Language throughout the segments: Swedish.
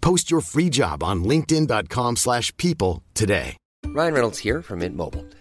Post your free job on linkedin.com/people slash people today. Ryan Reynolds here from Mint Mobile.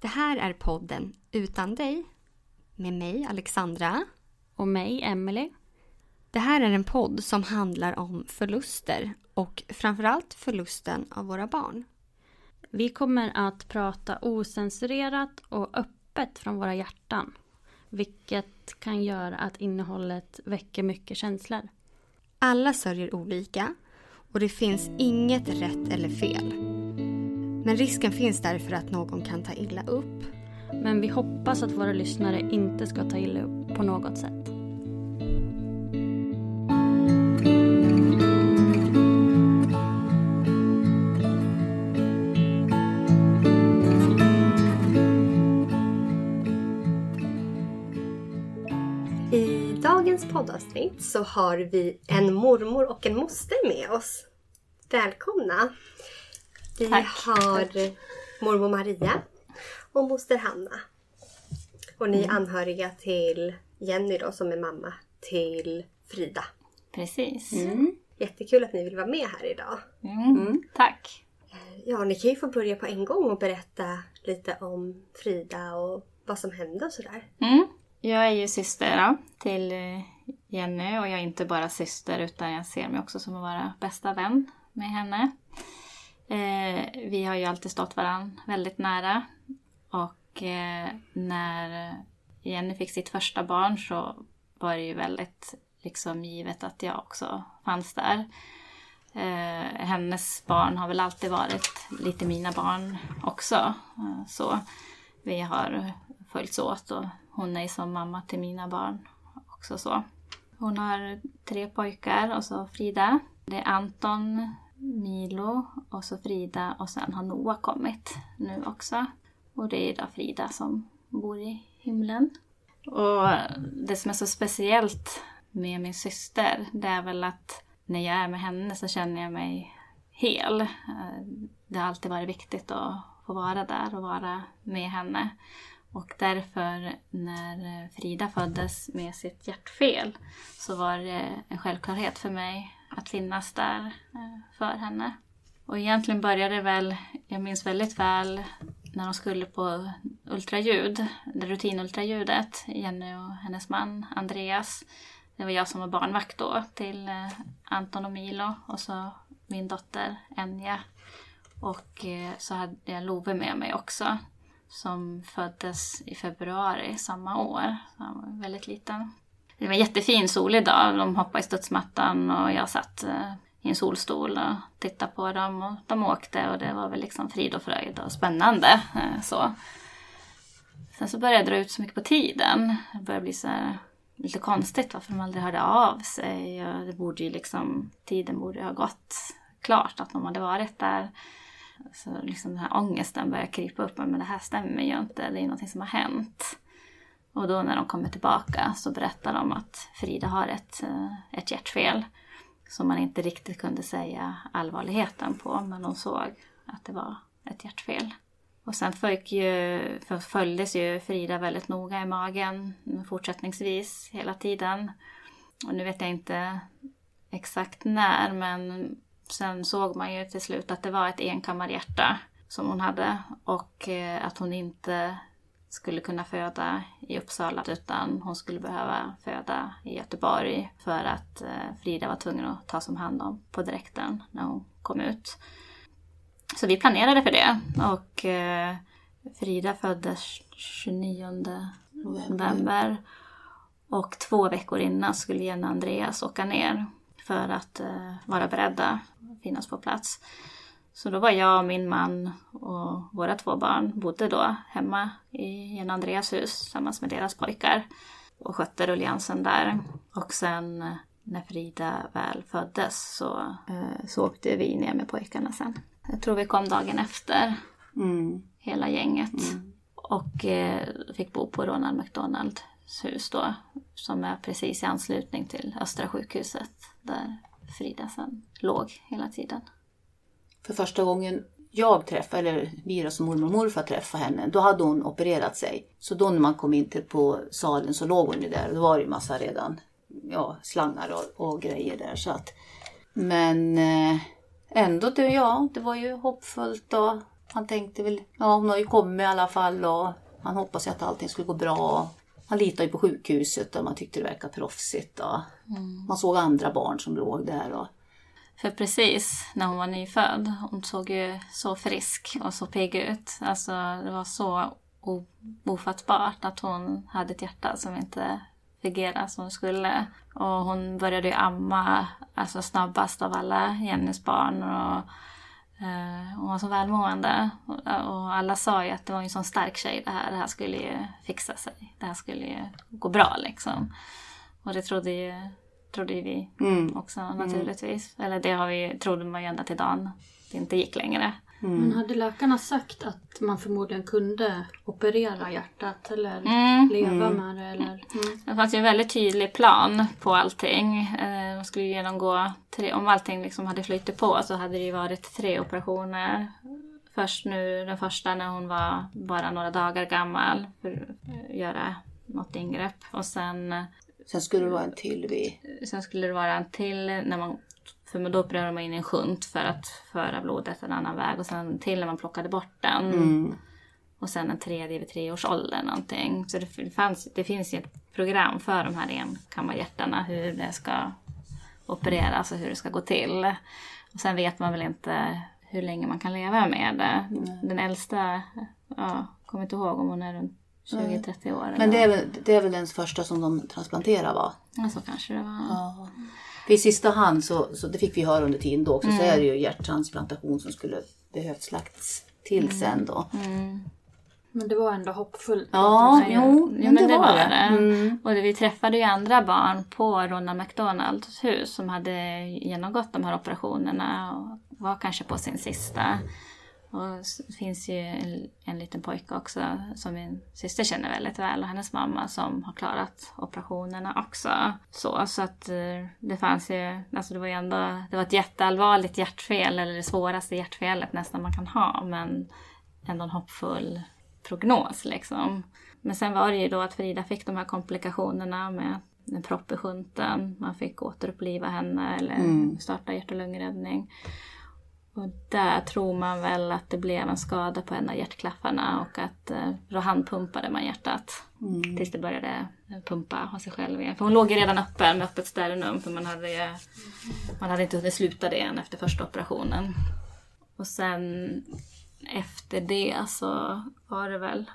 Det här är podden Utan dig med mig Alexandra. Och mig, Emily. Det här är en podd som handlar om förluster och framförallt förlusten av våra barn. Vi kommer att prata osensurerat och öppet från våra hjärtan. Vilket kan göra att innehållet väcker mycket känslor. Alla sörjer olika och det finns inget rätt eller fel. Men risken finns därför att någon kan ta illa upp. Men vi hoppas att våra lyssnare inte ska ta illa upp på något sätt. I dagens poddavsnitt så har vi en mormor och en moster med oss. Välkomna! Vi Tack. har mormor Maria och moster Hanna. Och ni är anhöriga till Jenny då som är mamma till Frida. Precis. Jättekul att ni vill vara med här idag. Mm. Tack. Ja, ni kan ju få börja på en gång och berätta lite om Frida och vad som hände och sådär. Mm. Jag är ju syster då, till eh, Jenny och jag är inte bara syster utan jag ser mig också som att vara bästa vän med henne. Eh, vi har ju alltid stått varandra väldigt nära och eh, när Jenny fick sitt första barn så var det ju väldigt liksom givet att jag också fanns där. Eh, hennes barn har väl alltid varit lite mina barn också. Eh, så vi har följts åt och hon är som mamma till mina barn också så. Hon har tre pojkar och så Frida. Det är Anton, Milo och så Frida och sen har Noah kommit nu också. Och det är då Frida som bor i himlen. Och det som är så speciellt med min syster, det är väl att när jag är med henne så känner jag mig hel. Eh, det har alltid varit viktigt att få vara där och vara med henne. Och därför när Frida föddes med sitt hjärtfel så var det en självklarhet för mig att finnas där eh, för henne. Och egentligen började det väl, jag minns väldigt väl när de skulle på ultraljud, det rutinultraljudet, Jenny och hennes man Andreas. Det var jag som var barnvakt då till eh, Anton och Milo och så min dotter Enja. Och eh, så hade jag Love med mig också som föddes i februari samma år. Så han var väldigt liten. Det var en jättefin solig dag. De hoppade i studsmattan och jag satt eh, i en solstol och tittade på dem. Och de åkte och det var väl liksom frid och fröjd och spännande. Eh, så. Sen så började det dra ut så mycket på tiden. Det började bli så här lite konstigt varför de aldrig hörde av sig. Det borde ju liksom, tiden borde ju ha gått klart att de hade varit där. Så liksom den här ångesten börjar krypa upp. Men det här stämmer ju inte. Det är någonting som har hänt. Och då när de kommer tillbaka så berättar de att Frida har ett, eh, ett hjärtfel. Som man inte riktigt kunde säga allvarligheten på. Men de såg att det var ett hjärtfel. Och sen ju, följdes ju Frida väldigt noga i magen fortsättningsvis hela tiden. Och nu vet jag inte exakt när men sen såg man ju till slut att det var ett enkammarhjärta som hon hade och eh, att hon inte skulle kunna föda i Uppsala utan hon skulle behöva föda i Göteborg för att eh, Frida var tvungen att tas om hand om på direkten när hon kom ut. Så vi planerade för det och eh, Frida föddes 29 november och två veckor innan skulle Jenny och Andreas åka ner för att eh, vara beredda att finnas på plats. Så då var jag och min man och våra två barn bodde då hemma i och Andreas hus tillsammans med deras pojkar och skötte rulliansen där. Och sen eh, när Frida väl föddes så, uh, så åkte vi ner med pojkarna sen. Jag tror vi kom dagen efter. Mm. Hela gänget. Mm. Och eh, fick bo på Ronald McDonald hus då. Som är precis i anslutning till Östra sjukhuset. Där Frida sen låg hela tiden. För första gången jag träffade, eller vi som mormor och morfar träffade henne, då hade hon opererat sig. Så då när man kom in till på salen så låg hon ju där och då var det ju massa redan ja, slangar och, och grejer där. Så att, men eh, ändå, det, ja, det var ju hoppfullt och han tänkte väl, ja hon har ju kommit i alla fall och han hoppas att allting skulle gå bra. Han litade ju på sjukhuset och man tyckte det verkade proffsigt. Och mm. Man såg andra barn som låg där. Och... För precis när hon var nyfödd, hon såg ju så frisk och så pigg ut. Alltså det var så ofattbart att hon hade ett hjärta som inte fungerade som det skulle. Och hon började ju amma alltså snabbast av alla Jennys barn. Och Eh, hon var så välmående och alla sa ju att det var en sån stark tjej det här. Det här skulle ju fixa sig. Det här skulle ju gå bra liksom. Och det trodde ju, trodde vi mm. också mm. naturligtvis. Mm. Eller det har vi, trodde man ju ända till dagen det inte gick längre. Mm. Men hade läkarna sagt att man förmodligen kunde operera hjärtat eller mm. leva mm. med det? Eller? Mm. Det fanns ju en väldigt tydlig plan på allting. Eh, de skulle genomgå tre, om allting liksom hade flyttat på så hade det ju varit tre operationer. Först nu den första när hon var bara några dagar gammal för att göra något ingrepp. Och sen Sen skulle det vara en till vid... Sen skulle det vara en till när man för då opererade man in en shunt för att föra blodet en annan väg och sen till när man plockade bort den. Mm. Och sen en tredje vid tre års ålder någonting. Så det, fanns, det finns ju ett program för de här enkammarhjärtarna hur det ska opereras och hur det ska gå till. Och sen vet man väl inte hur länge man kan leva med det. Mm. Den äldsta, ja, kommer inte ihåg om hon är runt 20-30 år. Men det är, väl, det är väl den första som de transplanterar va? Ja, så kanske det var. Ja. För i sista hand, så, så det fick vi höra under tiden då också, mm. så är det ju hjärttransplantation som skulle behövt lagts till mm. sen då. Mm. Men det var ändå hoppfullt. Ja, jo, ja, men det, det var det. det. Mm. Och vi träffade ju andra barn på Ronald McDonalds hus som hade genomgått de här operationerna och var kanske på sin sista. Och det finns ju en, en liten pojke också som min syster känner väldigt väl och hennes mamma som har klarat operationerna också. Så, så att eh, det fanns ju, alltså det var ju ändå, det var ett jätteallvarligt hjärtfel eller det svåraste hjärtfelet nästan man kan ha men ändå en hoppfull prognos liksom. Men sen var det ju då att Frida fick de här komplikationerna med en propp i sjunten. Man fick återuppliva henne eller mm. starta hjärt och lungräddning. Och där tror man väl att det blev en skada på en av hjärtklaffarna och att eh, då handpumpade man hjärtat mm. tills det började pumpa av sig själv igen. För hon låg ju redan öppen med öppet sternum för man hade, man hade inte hunnit sluta det än efter första operationen. Och sen efter det så var det väl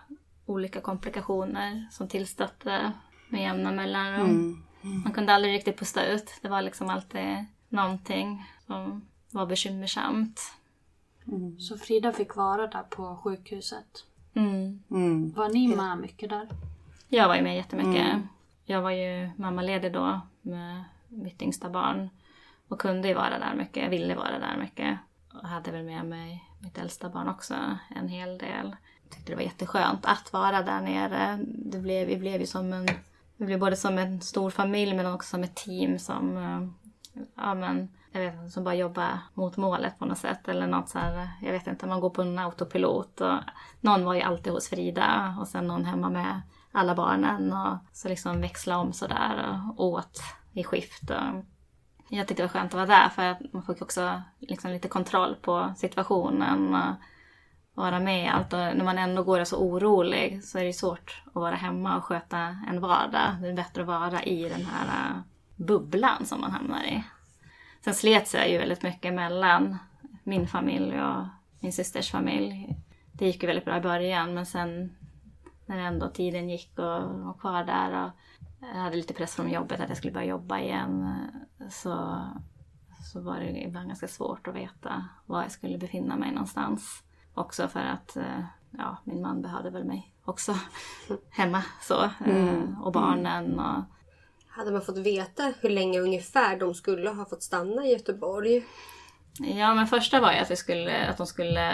olika komplikationer som tillstötte med jämna mellanrum. Mm. Mm. Man kunde aldrig riktigt pusta ut. Det var liksom alltid någonting som var bekymmersamt. Mm. Så Frida fick vara där på sjukhuset? Mm. Mm. Var ni med mycket där? Jag var ju med jättemycket. Mm. Jag var ju mammaledig då med mitt yngsta barn. Och kunde ju vara där mycket, jag ville vara där mycket. Och hade väl med mig mitt äldsta barn också en hel del. Jag tyckte det var jätteskönt att vara där nere. Det blev, vi blev ju som en, vi blev både som en stor familj men också som ett team som, ja men jag vet inte, som bara jobbar mot målet på något sätt. Eller något så här, jag vet inte, man går på en autopilot. Och någon var ju alltid hos Frida och sen någon hemma med alla barnen. Och så liksom växla om sådär och åt i skift. Och jag tyckte det var skönt att vara där för att man fick också liksom lite kontroll på situationen. Och vara med i allt. Och när man ändå går och är så orolig så är det svårt att vara hemma och sköta en vardag. Det är bättre att vara i den här äh, bubblan som man hamnar i. Sen slet jag ju väldigt mycket mellan min familj och min systers familj. Det gick ju väldigt bra i början men sen när ändå tiden gick och var kvar där och jag hade lite press från jobbet att jag skulle börja jobba igen så, så var det ibland ganska svårt att veta var jag skulle befinna mig någonstans. Också för att eh, ja, min man behövde väl mig också hemma så. Eh, mm. Och barnen och... Hade man fått veta hur länge ungefär de skulle ha fått stanna i Göteborg? Ja men första var ju att vi skulle, att de skulle,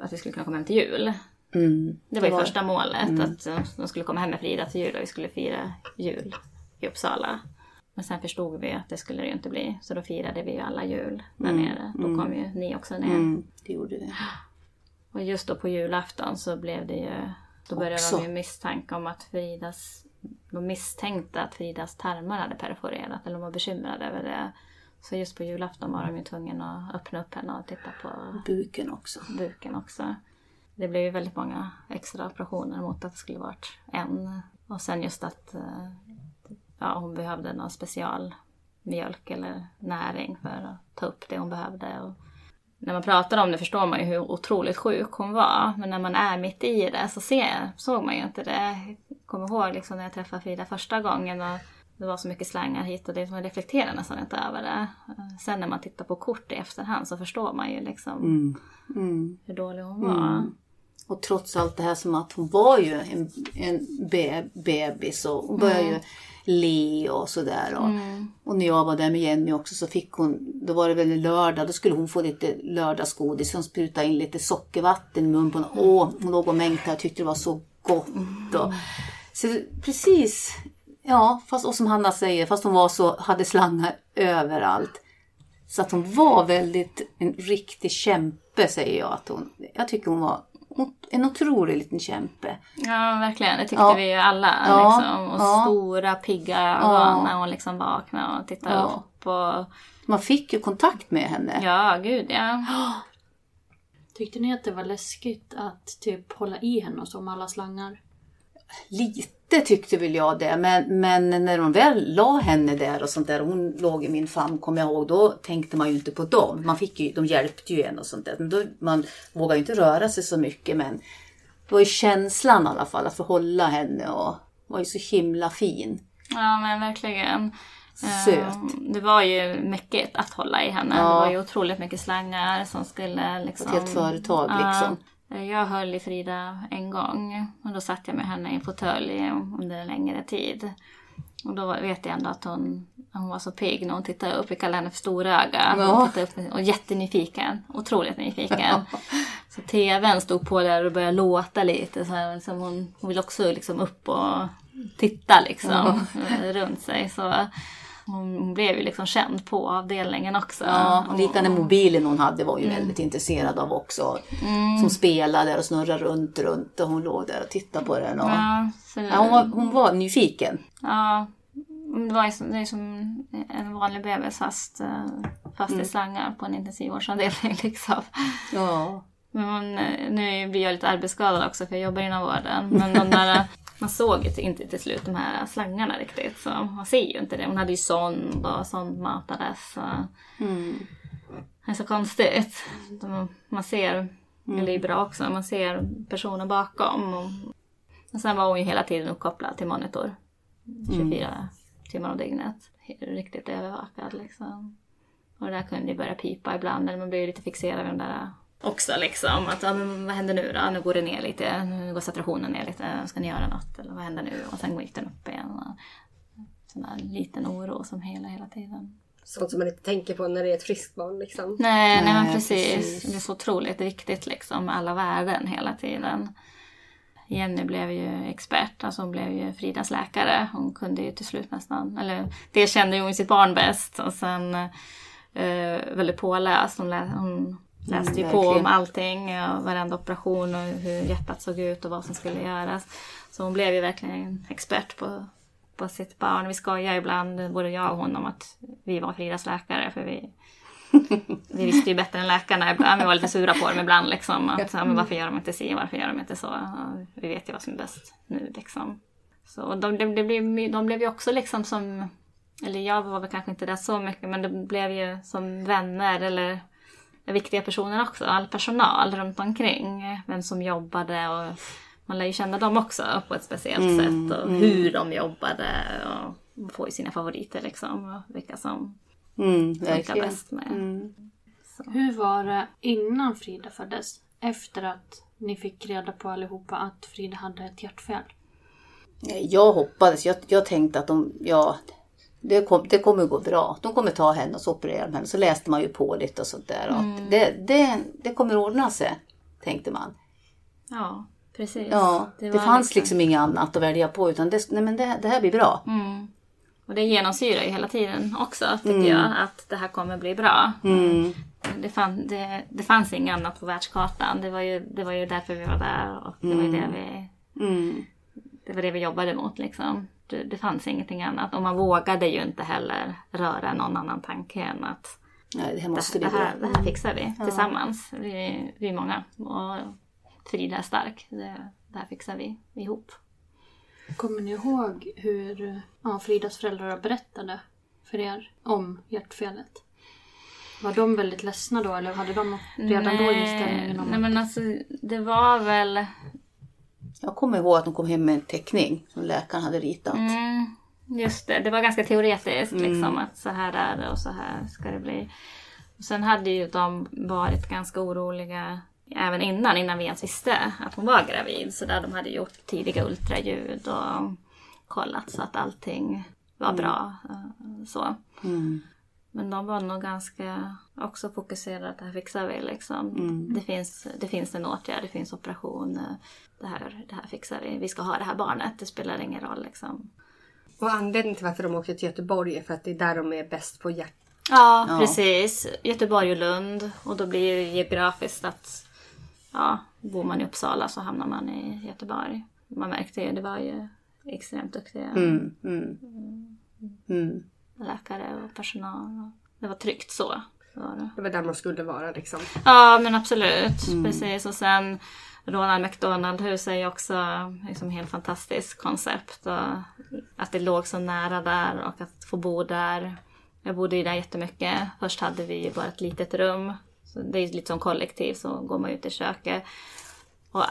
att vi skulle kunna komma hem till jul. Mm. Det var ju det var... första målet, mm. att de skulle komma hem med Frida till jul och vi skulle fira jul i Uppsala. Men sen förstod vi att det skulle det ju inte bli. Så då firade vi ju alla jul där mm. nere. Då kom ju ni också ner. Mm, det gjorde vi. Och just då på julafton så blev det ju... Då började också. de ju misstanke om att Fridas... De misstänkte att Fridas tarmar hade perforerat. Eller de var bekymrade över det. Så just på julafton var de ju tvungna att öppna upp henne och titta på... Buken också. Buken också. Det blev ju väldigt många extra operationer mot att det skulle varit en. Och sen just att eh, ja, hon behövde någon specialmjölk eller näring för att ta upp det hon behövde. Och när man pratar om det förstår man ju hur otroligt sjuk hon var. Men när man är mitt i det så ser, såg man ju inte det. Kommer ihåg liksom när jag träffade Frida första gången och det var så mycket slangar hit och det. Man reflekterar nästan inte över det. Sen när man tittar på kort i efterhand så förstår man ju liksom mm. Mm. hur dålig hon var. Mm. Och trots allt det här som att hon var ju en, en bebis och hon började ju le och sådär. Och, mm. och när jag var där med Jenny också så fick hon, då var det väl en lördag, då skulle hon få lite lördagsgodis. Hon sprutade in lite sockervatten i munnen på henne. Åh, hon låg och mängtade och tyckte det var så gott. Och, så precis, ja, fast, och som Hanna säger, fast hon var så, hade slangar överallt. Så att hon var väldigt, en riktig kämpe säger jag att hon, jag tycker hon var en otrolig liten kämpe. Ja, verkligen. Det tyckte ja. vi ju alla. Ja. Liksom. Och ja. stora pigga ögon när hon liksom vaknade och tittade upp. Och... Man fick ju kontakt med henne. Ja, gud ja. Tyckte ni att det var läskigt att typ hålla i henne och så med alla slangar? Lite tyckte väl jag det, men, men när de väl la henne där och sånt där, hon låg i min famn kommer jag ihåg, då tänkte man ju inte på dem. Man fick ju, de hjälpte ju en och sånt där. Men då, man vågade ju inte röra sig så mycket men det var ju känslan i alla fall att få hålla henne och var ju så himla fin. Ja men verkligen. Söt. Ehm, det var ju mycket att hålla i henne. Ja. Det var ju otroligt mycket slangar som skulle liksom... Ett helt företag liksom. Jag höll i Frida en gång och då satt jag med henne i en fåtölj under en längre tid. Och då vet jag ändå att hon, hon var så pigg när hon tittade upp. Vi kallade henne för storöga. Ja. upp och jättenyfiken. Otroligt nyfiken. så tvn stod på där och började låta lite. Så här, liksom hon, hon vill också liksom upp och titta liksom ja. runt sig. Så hon blev ju liksom känd på avdelningen också. Ja, och lika den mobilen hon hade var ju mm. väldigt intresserad av också. Mm. Som spelade och snurrade runt, runt och hon låg där och tittade på den. Och... Ja, så... ja, hon, var, hon var nyfiken. Ja, det var ju som, det är som en vanlig bebis fast, eh, fast mm. i slangar på en intensivvårdsavdelning. Liksom. Ja. Men nu blir jag lite arbetsskadad också för jag jobbar inom vården. Men de där man såg ju inte till slut de här slangarna riktigt. Så man ser ju inte det. Hon hade ju sond och sånt matades. Så. Mm. Det är så konstigt. Man ser, mm. eller det är bra också, man ser personen bakom. Och, och sen var hon ju hela tiden uppkopplad till monitor. 24 mm. timmar om dygnet. Riktigt övervakad liksom. Och det där kunde ju börja pipa ibland. Eller man blir ju lite fixerad vid de där också liksom. Att, ja, men vad händer nu då? Nu går det ner lite, nu går saturationen ner lite, ska ni göra något? Eller vad händer nu? Och sen gick den upp igen. Sån där liten oro som hela, hela tiden. Sånt som man inte tänker på när det är ett friskt barn liksom. Nej, nej, men precis. precis. Det är så otroligt viktigt liksom med alla värden hela tiden. Jenny blev ju expert, alltså hon blev ju Fridas läkare. Hon kunde ju till slut nästan, eller det kände ju hon sitt barn bäst. Och sen eh, väldigt påläst. Hon, lä hon läste ju Mm, på om allting, och varenda operation och hur hjärtat såg ut och vad som skulle göras. Så hon blev ju verkligen expert på, på sitt barn. Vi skojar ibland, både jag och hon, om att vi var Fridas läkare. För vi, vi visste ju bättre än läkarna ibland. Vi var lite sura på dem ibland. Liksom, att, men varför gör de inte si, varför gör de inte så? Vi vet ju vad som är bäst nu. Liksom. Så de, de, det blev, de blev ju också liksom som, eller jag var väl kanske inte där så mycket, men det blev ju som vänner eller viktiga personer också. All personal runt omkring. Vem som jobbade och man lär ju känna dem också på ett speciellt Mm, sätt. Och hur de jobbade och man får ju sina favoriter liksom. Och vilka som Mm, funkar bäst med. Mm. Hur var det innan Frida föddes? Efter att ni fick reda på allihopa att Frida hade ett hjärtfel? Jag hoppades, jag, jag tänkte att de, ja, det, kom, det kommer gå bra. De kommer ta henne och så operera de henne. Så läste man ju på lite och sånt där. Att det, det, det kommer ordna sig, tänkte man. Ja, precis. Ja, det, var fanns liksom inget annat att välja på utan det, nej, men det, det här blir bra. Mm. Och det genomsyrar ju hela tiden också tycker Mm. jag. Att det här kommer bli bra. Mm. Det, fann, det, det fanns inget annat på världskartan. Det var ju, det var ju därför vi var där. Och det var ju det vi, Mm. det var det vi jobbade mot liksom. Det, det fanns ingenting annat. Och man vågade ju inte heller röra någon annan tanke än att Nej, det här det, måste det, bli här, bra. det här fixar vi tillsammans. Vi, vi är många. Och Frida är stark. Det, det här fixar vi ihop. Kommer ni ihåg hur ja, Fridas föräldrar berättade för er om hjärtfelet? Var de väldigt ledsna då eller hade de redan då inställningen om nej men alltså det var väl... Jag kommer ihåg att de kom hem med en teckning som läkaren hade ritat. Mm, just det, det var ganska teoretiskt Mm. liksom att så här är det och så här ska det bli. Och sen hade ju de varit ganska oroliga även innan, innan vi ens visste att hon var gravid. Så där de hade gjort tidiga ultraljud och kollat så att allting var bra. eh, Så. Mm. Men de var nog ganska också fokuserade att det här fixar vi liksom. Mm. Det, finns, det finns en åtgärd, det finns operation. Det här, det här fixar vi. Vi ska ha det här barnet, det spelar ingen roll liksom. Och anledningen till varför de åkte till Göteborg är för att det är där de är bäst på hjärt... Ja, Ja. precis. Göteborg och Lund. Och då blir det geografiskt att ja, bor man i Uppsala så hamnar man i Göteborg. Man märkte ju, det var ju extremt duktiga Mm. Mm. Mm. läkare och personal. och Det var tryggt så. så var det. Det var där man skulle vara liksom. Ja men absolut, precis. Och sen Ronald McDonald-hus är ju också liksom helt fantastiskt koncept. Och att det låg så nära där och att få bo där. Jag bodde ju där jättemycket. Först hade vi ju bara ett litet rum. Så det är ju lite som kollektiv, så går man ut i köket. Och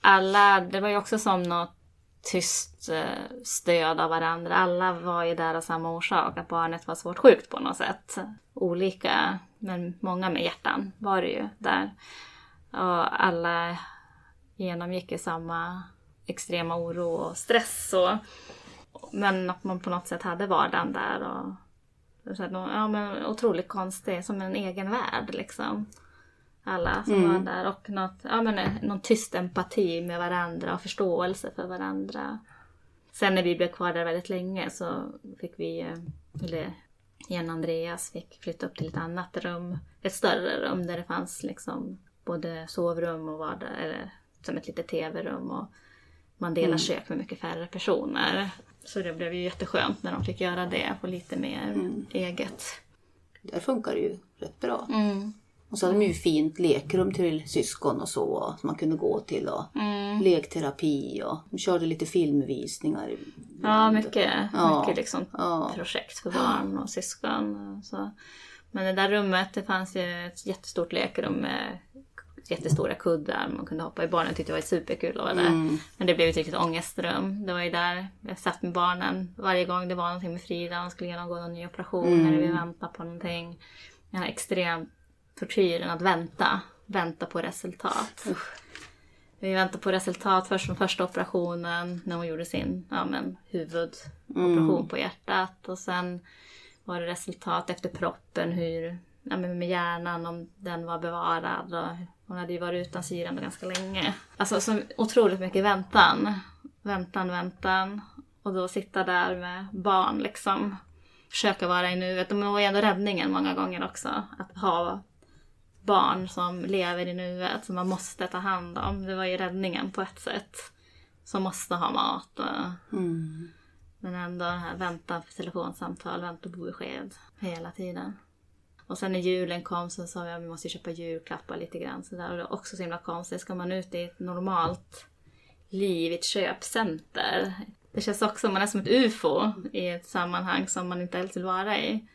alla, det var ju också som något tyst eh, stöd av varandra. Alla var ju där av samma orsak, att barnet var svårt sjukt på något sätt. Olika, men många med hjärtan var det ju där. Och alla genomgick ju samma extrema oro och stress. Och, men att man på något sätt hade vardagen där. Och, så här, ja, men otroligt konstig, som en egen värld liksom. Alla som Mm. var där och något, ja, men, eh, någon tyst empati med varandra och förståelse för varandra. Sen när vi blev kvar där väldigt länge så fick vi, eh, eller igen Andreas fick flytta upp till ett annat rum. Ett större rum där det fanns liksom både sovrum och vardag, eller som ett litet tv-rum. Och man delar Mm. kök med mycket färre personer. Så det blev ju jätteskönt när de fick göra det på lite mer Mm. eget. Där funkar det ju rätt bra. Mm. Och så hade de ju fint lekrum till syskon och så som man kunde gå till och Mm. lekterapi och de körde lite filmvisningar. Ja, mycket, Ja. mycket liksom Ja. projekt för barn och syskon. och Så. Men det där rummet, det fanns ju ett jättestort lekrum med jättestora kuddar. Man kunde hoppa i. Barnen tyckte det var superkul att vara där. Mm. Men det blev ett riktigt ångestrum. Det var ju där jag satt med barnen varje gång det var någonting med Frida. Hon skulle genomgå någon ny operation Mm. eller vi väntade på någonting. Den här extrem tortyren att vänta. Vänta på resultat. Vi väntade på resultat först från första operationen när hon gjorde sin ja, men, huvudoperation Mm. på hjärtat. Och sen var det resultat efter proppen hur, ja, med hjärnan om den var bevarad. Och hon hade ju varit utan syran ganska länge. Alltså så otroligt mycket väntan. Väntan, väntan. Och då sitta där med barn liksom. försöka vara i nuet. De var ju ändå räddningen många gånger också. Att ha barn som lever i nuet, som man måste ta hand om. Det var ju räddningen på ett sätt. Som måste ha mat och... Mm. Men ändå här, vänta på telefonsamtal, vänta på besked hela tiden. Och sen när julen kom så sa vi att vi måste köpa julklappar lite grann sådär. Och det var också så himla konstigt. Ska man ut i ett normalt liv i ett köpcenter. Det känns också som man är som ett UFO i ett sammanhang som man inte helst vill vara i.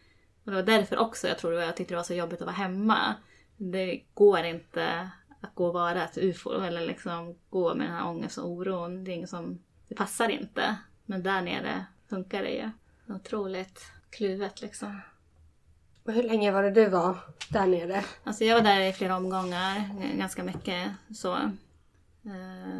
Och det var därför också jag tror jag tyckte det var så jobbigt att vara hemma. Det går inte att gå och vara ett UFO eller liksom gå med den här ångesten och oron. Det är inget som, det passar inte. Men där nere funkar det ju. Otroligt kluvet liksom. Och hur länge var det du var där nere? Alltså jag var där i flera omgångar, ganska mycket så. Eh,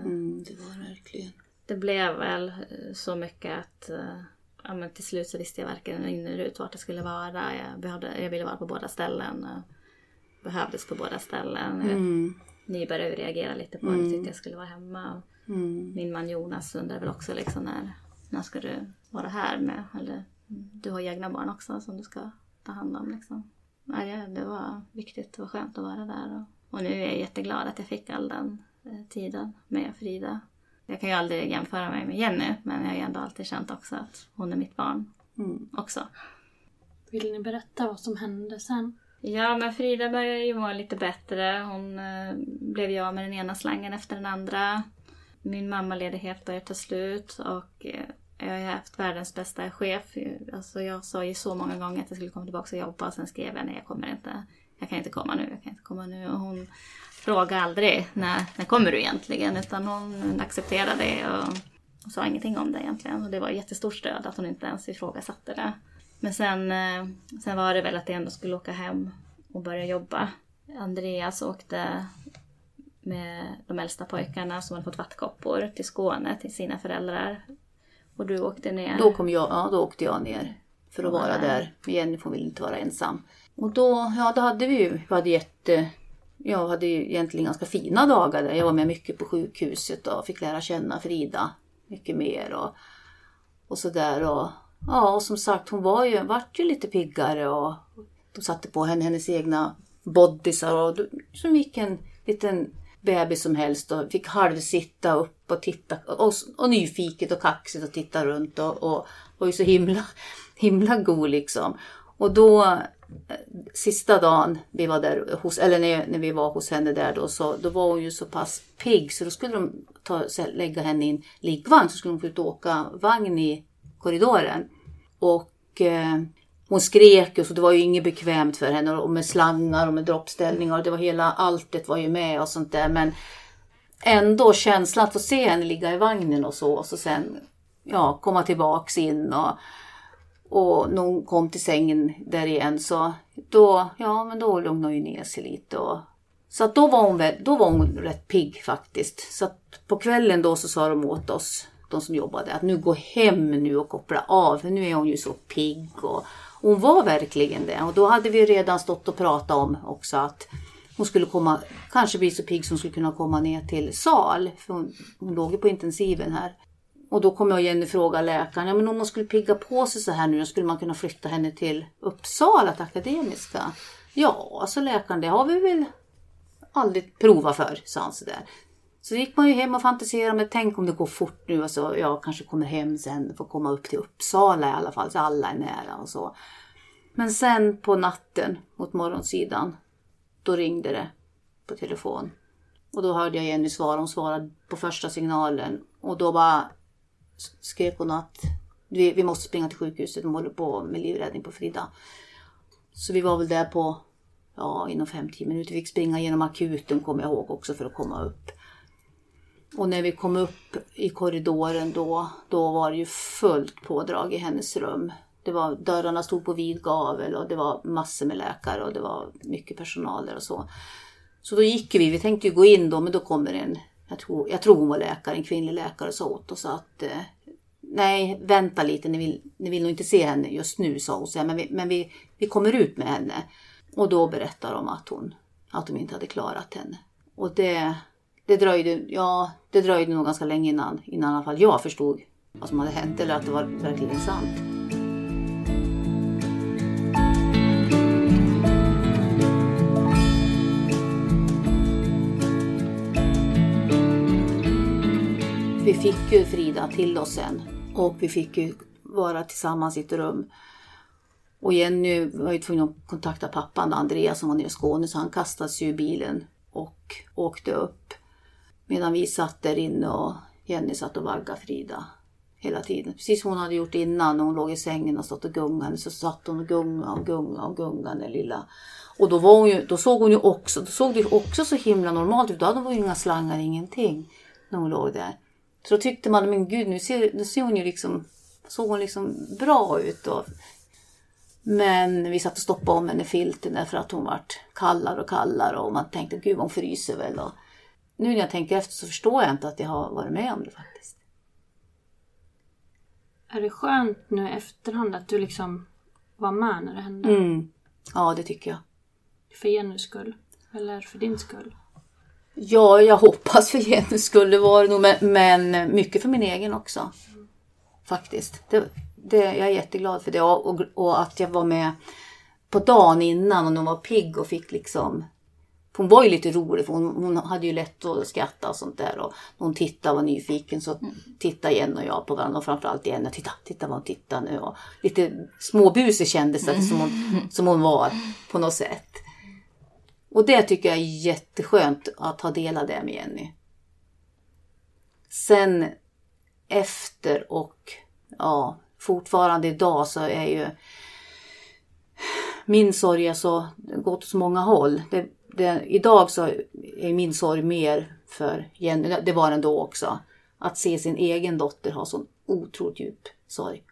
Mm, det var det verkligen. Det blev väl eh, så mycket att eh, ja, men till slut så visste jag varken in eller ut vart jag skulle vara. Jag, behövde, jag ville vara på båda ställen. och Behövdes på båda ställen. Mm. Ni började reagera lite på det. Mm. Tyckte jag skulle vara hemma. Mm. Min man Jonas undrar väl också liksom när, när ska du vara här med? Eller du har egna barn också som du ska ta hand om liksom. Nej, det, det var viktigt och skönt att vara där. Och, och nu är jag jätteglad att jag fick all den eh, tiden med Frida. Jag kan ju aldrig jämföra mig med Jenny men jag har ju ändå alltid känt också att hon är mitt barn Mm. också. Vill ni berätta vad som hände sen? Ja, men Frida började ju må lite bättre. Hon eh, blev ju av med den ena slangen efter den andra. Min mammaledighet började ta slut och eh, jag har ju haft världens bästa chef. Alltså jag sa ju så många gånger att jag skulle komma tillbaka och jobba och sen skrev jag nej, jag kommer inte. Jag kan inte komma nu, jag kan inte komma nu. Och hon frågade aldrig när, när kommer du egentligen? Utan hon accepterade det och, och sa ingenting om det egentligen. Och det var ett jättestort stöd att hon inte ens ifrågasatte det. Men sen, eh, sen var det väl att jag ändå skulle åka hem och börja jobba. Andreas åkte med de äldsta pojkarna som hade fått vattkoppor till Skåne till sina föräldrar. Och du åkte ner. Då, kom jag, ja, då åkte jag ner för att vara där. Jenny får väl inte vara ensam. Och då, ja, då hade vi ju, vi hade jätte, jag hade ju egentligen ganska fina dagar där. Jag var med mycket på sjukhuset och fick lära känna Frida mycket mer och, och sådär. Och, ja, och som sagt hon var ju, vart ju lite piggare och de satte på henne hennes egna bodysar och som vilken liten bebis som helst och fick halvsitta upp och titta och, och nyfiket och kaxigt och titta runt och, och var ju så himla, himla god liksom. Och då eh, sista dagen vi var där hos, eller när, när vi var hos henne där då, så då var hon ju så pass pigg så då skulle de ta, lägga henne i en liggvagn så skulle hon få ut och åka vagn i korridoren. Och eh, hon skrek och så det var ju inget bekvämt för henne och med slangar och med droppställningar och det var hela alltet var ju med och sånt där men ändå känslan att få se henne ligga i vagnen och så och så sen ja, komma tillbaks in och, och när hon kom till sängen där igen så då, ja men då lugnade hon ju ner sig lite och så att då var hon, väl, då var hon rätt pigg faktiskt. Så att på kvällen då så sa de åt oss, de som jobbade, att nu gå hem nu och koppla av. För nu är hon ju så pigg. Och hon var verkligen det. Och då hade vi redan stått och pratat om också att hon skulle komma, kanske bli så pigg som hon skulle kunna komma ner till sal. För hon, hon låg ju på intensiven här. Och då kom jag och Jenny läkaren, ja men om hon skulle pigga på sig så här nu, skulle man kunna flytta henne till Uppsala, till Akademiska? Ja, alltså läkaren, det har vi väl aldrig provat för, sa han sådär. Så gick man ju hem och fantiserade med tänk om det går fort nu alltså, och så jag kanske kommer hem sen får komma upp till Uppsala i alla fall så alla är nära och så. Men sen på natten mot morgonsidan då ringde det på telefon. Och då hörde jag Jenny svara, hon svarade på första signalen och då bara skrek hon att vi, vi måste springa till sjukhuset, de håller på med livräddning på Frida. Så vi var väl där på ja, inom 5-10 minuter. Vi fick springa genom akuten kommer jag ihåg också för att komma upp. Och när vi kom upp i korridoren då, då var det ju fullt pådrag i hennes rum. Det var, dörrarna stod på vid gavel och det var massor med läkare och det var mycket personal där och så. Så då gick vi, vi tänkte ju gå in då men då kommer en, jag tror, jag tror hon var läkare, en kvinnlig läkare och sa åt oss att eh, nej vänta lite, ni vill, ni vill nog inte se henne just nu sa hon, så här, men, vi, men vi, vi kommer ut med henne. Och då berättar de att, hon, att de inte hade klarat henne. Och det, det dröjde, ja, det dröjde nog ganska länge innan, innan i alla fall jag förstod vad som hade hänt eller att det var verkligen sant. Vi fick ju Frida till oss sen och vi fick ju vara tillsammans i ett rum. Och Jenny var ju tvungen att kontakta pappan Andreas som var nere i Skåne så han kastades ju i bilen och åkte upp Medan vi satt där inne och Jenny satt och vaggade Frida hela tiden. Precis som hon hade gjort innan när hon låg i sängen och stått och gungade så satt hon och gungade och gungade och gungade den lilla. Och då, var hon ju, då såg hon ju också, då såg det också så himla normalt ut. Då hade hon ju inga slangar, ingenting när hon låg där. Så då tyckte man, men gud nu ser, nu ser hon ju liksom, såg hon liksom bra ut. Och, men vi satt och stoppade om henne filten därför att hon vart kallare och kallare och man tänkte gud hon fryser väl. Och nu när jag tänker efter så förstår jag inte att jag har varit med om det faktiskt. Är det skönt nu i efterhand att du liksom var med när det hände? Mm. Ja, det tycker jag. För Jennys skull? Eller för din skull? Ja, jag hoppas för Jennys skull. Det var det nog, men, men mycket för min egen också. Faktiskt. Det, det, jag är jätteglad för det och, och att jag var med på dagen innan och hon var pigg och fick liksom hon var ju lite rolig för hon, hon hade ju lätt att skratta och sånt där. Och hon tittade och var nyfiken så tittade Jenny och jag på varandra. Och framförallt Jenny. Titta, titta vad hon tittar nu. Och lite småbusig kändes det som hon, som hon var på något sätt. Och det tycker jag är jätteskönt att ha delat det med Jenny. Sen efter och ja, fortfarande idag så är ju min sorg är så, gått åt så många håll. Det, det, idag så är min sorg mer för Jenny, det var den då också. Att se sin egen dotter ha sån otroligt djup sorg.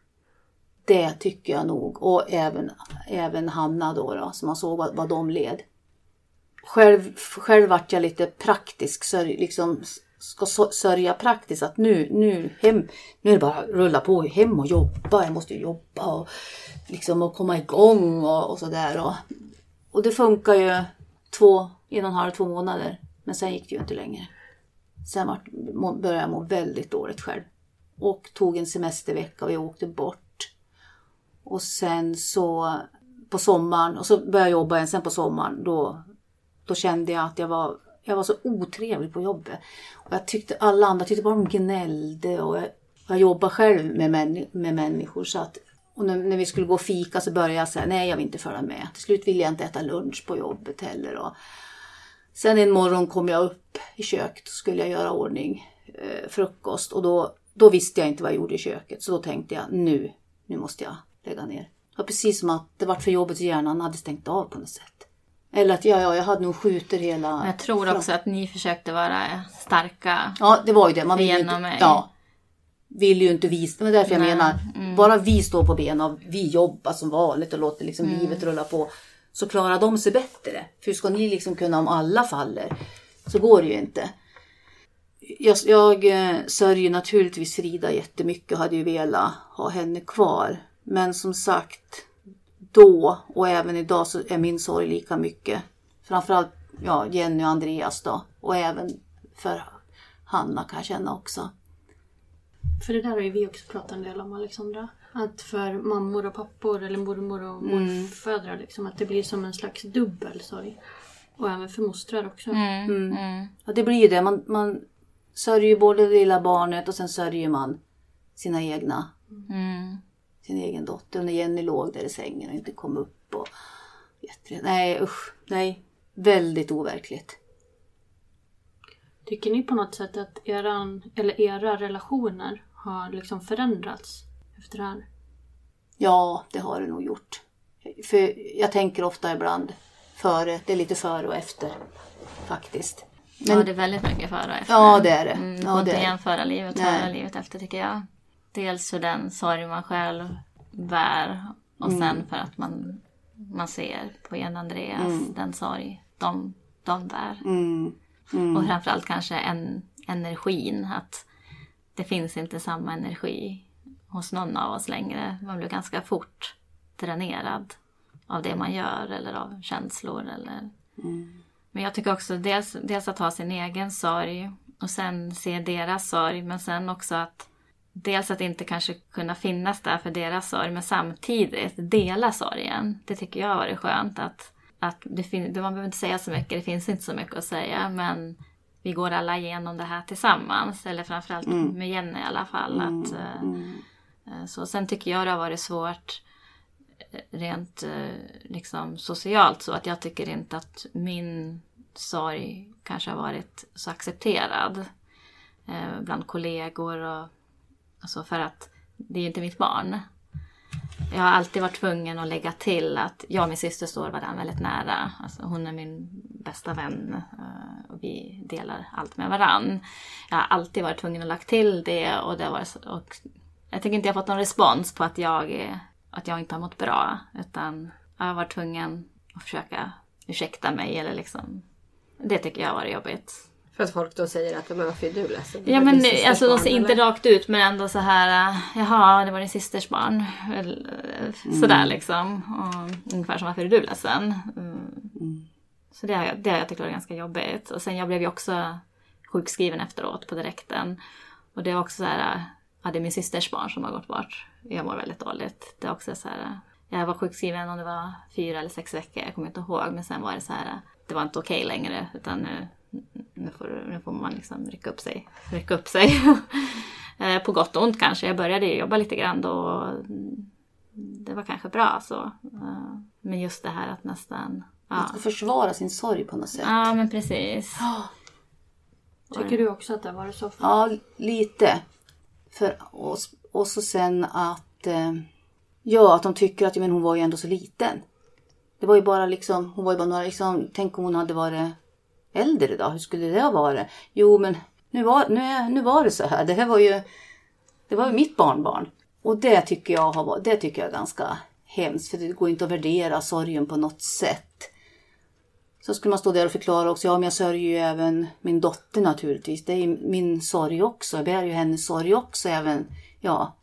Det tycker jag nog. Och även, även Hanna då, då som man såg vad, vad de led. Själv, själv vart jag lite praktisk, sörj, liksom ska sörja praktiskt att nu, nu, hem, nu är det bara att rulla på hem och jobba. Jag måste ju jobba och, liksom, och komma igång och, och sådär. Och, och det funkar ju två, en och en halv, två månader. Men sen gick det ju inte längre. Sen var, började jag må väldigt dåligt själv. Och tog en semestervecka och jag åkte bort. Och sen så på sommaren, och så började jag jobba igen sen på sommaren. Då, då kände jag att jag var, jag var så otrevlig på jobbet. Och jag tyckte alla andra tyckte bara de gnällde. Och jag, jag jobbar själv med, män, med människor så att och när, när, vi skulle gå och fika så började jag säga nej jag vill inte följa med. Till slut ville jag inte äta lunch på jobbet heller. Och sen en morgon kom jag upp i köket och skulle jag göra ordning eh, frukost och då, då visste jag inte vad jag gjorde i köket. Så då tänkte jag nu, nu måste jag lägga ner. Det var precis som att det var för jobbet i hjärnan hade stängt av på något sätt. Eller att ja, ja, jag hade nog skjutit hela... Jag tror också att ni försökte vara starka. Ja, det var ju det. Man ville inte, ja, vill ju inte visa. Det är därför jag Nej. menar, mm. bara vi står på benen och vi jobbar som vanligt och låter liksom mm. livet rulla på. Så klarar de sig bättre. För hur ska ni liksom kunna om alla faller? Så går det ju inte. Jag, jag eh, sörjer naturligtvis Frida jättemycket och hade ju velat ha henne kvar. Men som sagt, då och även idag så är min sorg lika mycket. Framförallt ja, Jenny och Andreas då. Och även för Hanna kan jag känna också. För det där har ju vi också pratat en del om Alexandra. Att för mammor och pappor eller mormor och mm. morföräldrar liksom, att det blir som en slags dubbel sorg. Och även för mostrar också. Mm. Mm. mm. Ja det blir ju det. Man, man sörjer både det lilla barnet och sen sörjer man sina egna. Mm. Sin egen dotter. Och när Jenny låg där i sängen och inte kom upp. Och, nej usch, nej. Väldigt overkligt. Tycker ni på något sätt att eran, eller era relationer har liksom förändrats efter det här? Ja, det har det nog gjort. För jag tänker ofta ibland före, det är lite före och efter faktiskt. Men, ja, det är väldigt mycket före och efter. Ja, det är det. Mm, ja, inte jämföra livet före och livet efter tycker jag. Dels för den sorg man själv bär och mm. sen för att man, man ser på Jan Andreas mm. den sorg de, de bär. Mm. Mm. Och framförallt kanske en, energin. Att det finns inte samma energi hos någon av oss längre. Man blir ganska fort dränerad av det man gör eller av känslor. Eller... Mm. Men jag tycker också dels, dels att ha sin egen sorg och sen se deras sorg men sen också att dels att inte kanske kunna finnas där för deras sorg men samtidigt dela sorgen. Det tycker jag har varit skönt att att det fin- man behöver inte säga så mycket, det finns inte så mycket att säga men vi går alla igenom det här tillsammans. Eller framförallt med Jenny i alla fall. Att, eh, eh, så sen tycker jag det har varit svårt eh, rent liksom socialt så att jag tycker inte att min sorg kanske har varit så accepterad eh, bland kollegor och alltså för att det är ju inte mitt barn. Jag har alltid varit tvungen att lägga till att jag och min syster står varandra väldigt nära. Alltså hon är min bästa vän eh, och vi delar allt med varandra. Jag har alltid varit tvungen att lägga till det och, det var, och jag tycker inte jag har fått någon respons på att jag, att jag inte har mått bra. Utan jag har varit tvungen att försöka ursäkta mig eller liksom. Det tycker jag har varit jobbigt. För att folk då säger att men varför är du ledsen? Ja men alltså de barn, ser inte eller? rakt ut men ändå så här, äh, jaha det var din systers barn. Äh, Sådär liksom. Och, ungefär som varför är du ledsen? Mm. Så det har, jag, det har jag tyckt varit ganska jobbigt. Och sen jag blev ju också sjukskriven efteråt på direkten. Och det var också så här, äh, ja det är min systers barn som har gått bort. Jag mår väldigt dåligt. Det är också så här, äh, jag var sjukskriven om det var fyra eller sex veckor, jag kommer inte ihåg. Men sen var det så här, äh, det var inte okej längre. Utan nu, nu, får, nu får man liksom rycka upp sig. Rycka upp sig. Eh, på gott och ont kanske. Jag började jobba lite grann då. Det var kanske bra så. Eh, Men just det här att nästan... Ja, Man ska försvara sin sorg på något sätt. ja men precis. Tycker du också att det har varit så? För... Ja, lite. För, och, och så sen att... Eh, ja, att de tycker att men hon var ju ändå så liten. Det var ju bara liksom, hon var ju bara några, liksom, tänk om hon hade varit äldre då, hur skulle det ha varit? Jo, men nu var, nu, är, nu var det så här. Det här var ju, det var ju mitt barnbarn. Och det tycker jag har det tycker jag är ganska hemskt, för det går inte att värdera sorgen på något sätt. Så skulle man stå där och förklara också, ja men jag sörjer ju även min dotter naturligtvis. Det är ju min sorg också, jag bär ju hennes sorg också även, ja,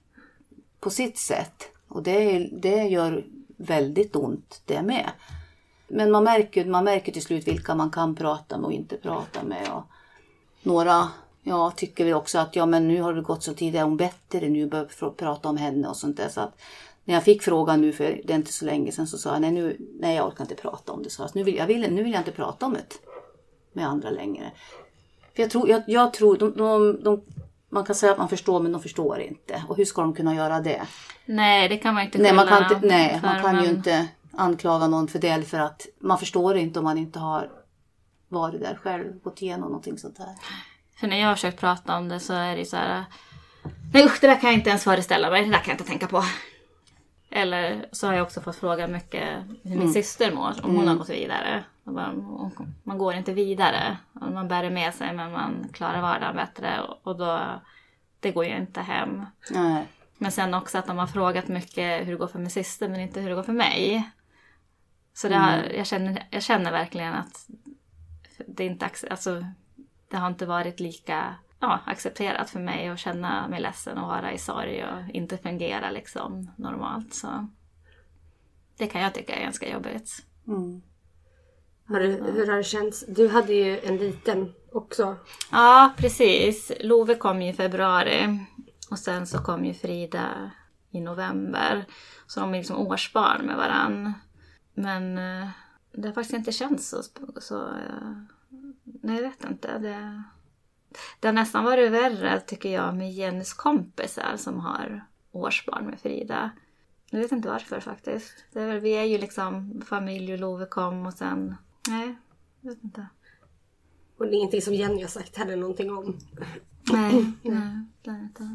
på sitt sätt. Och det, det gör väldigt ont det med. Men man märker, man märker till slut vilka man kan prata med och inte prata med. Och några ja, tycker väl också att ja, men nu har det gått så tid, är hon bättre nu, bör pr- prata om henne och sånt där. Så att när jag fick frågan nu för det är inte så länge sedan så sa jag nej, nu, nej jag orkar inte prata om det. Så nu, vill, jag vill, nu vill jag inte prata om det med andra längre. För jag tror, jag, jag tror de, de, de, man kan säga att man förstår men de förstår inte. Och hur ska de kunna göra det? Nej, det kan man inte Nej, man kan, inte, nej, man kan ju inte anklaga någon för det för att man förstår inte om man inte har varit där själv, gått igenom någonting sånt här. För när jag har försökt prata om det så är det så här. Nej usch, det där kan jag inte ens föreställa mig. Det där kan jag inte tänka på. Eller så har jag också fått fråga mycket hur min syster mår. Om hon har gått vidare. Bara, Man går inte vidare. Man bär det med sig men man klarar vardagen bättre. Och- Och då, det går ju inte hem. Nej. Men sen också att de har frågat mycket hur det går för min syster men inte hur det går för mig. Så det har, jag, känner, jag känner verkligen att det, inte, alltså, det har inte varit lika ja, accepterat för mig att känna mig ledsen och vara i sorg och inte fungera liksom normalt. Så det kan jag tycka är ganska jobbigt. Har du, hur har det känts? Du hade ju en liten också. Ja, precis. Love kom ju i februari och sen så kom ju Frida i november. Så de är liksom årsbarn med varann. Men eh, det har faktiskt inte känts så... så eh, nej, jag vet inte. Det, det har nästan varit värre tycker jag med Jennys kompisar som har årsbarn med Frida. Jag vet inte varför faktiskt. Det är väl, vi är ju liksom familj och Love kom och sen... Nej, jag vet inte. Och det är ingenting som Jenny har sagt heller någonting om. Nej, nej, det är det inte.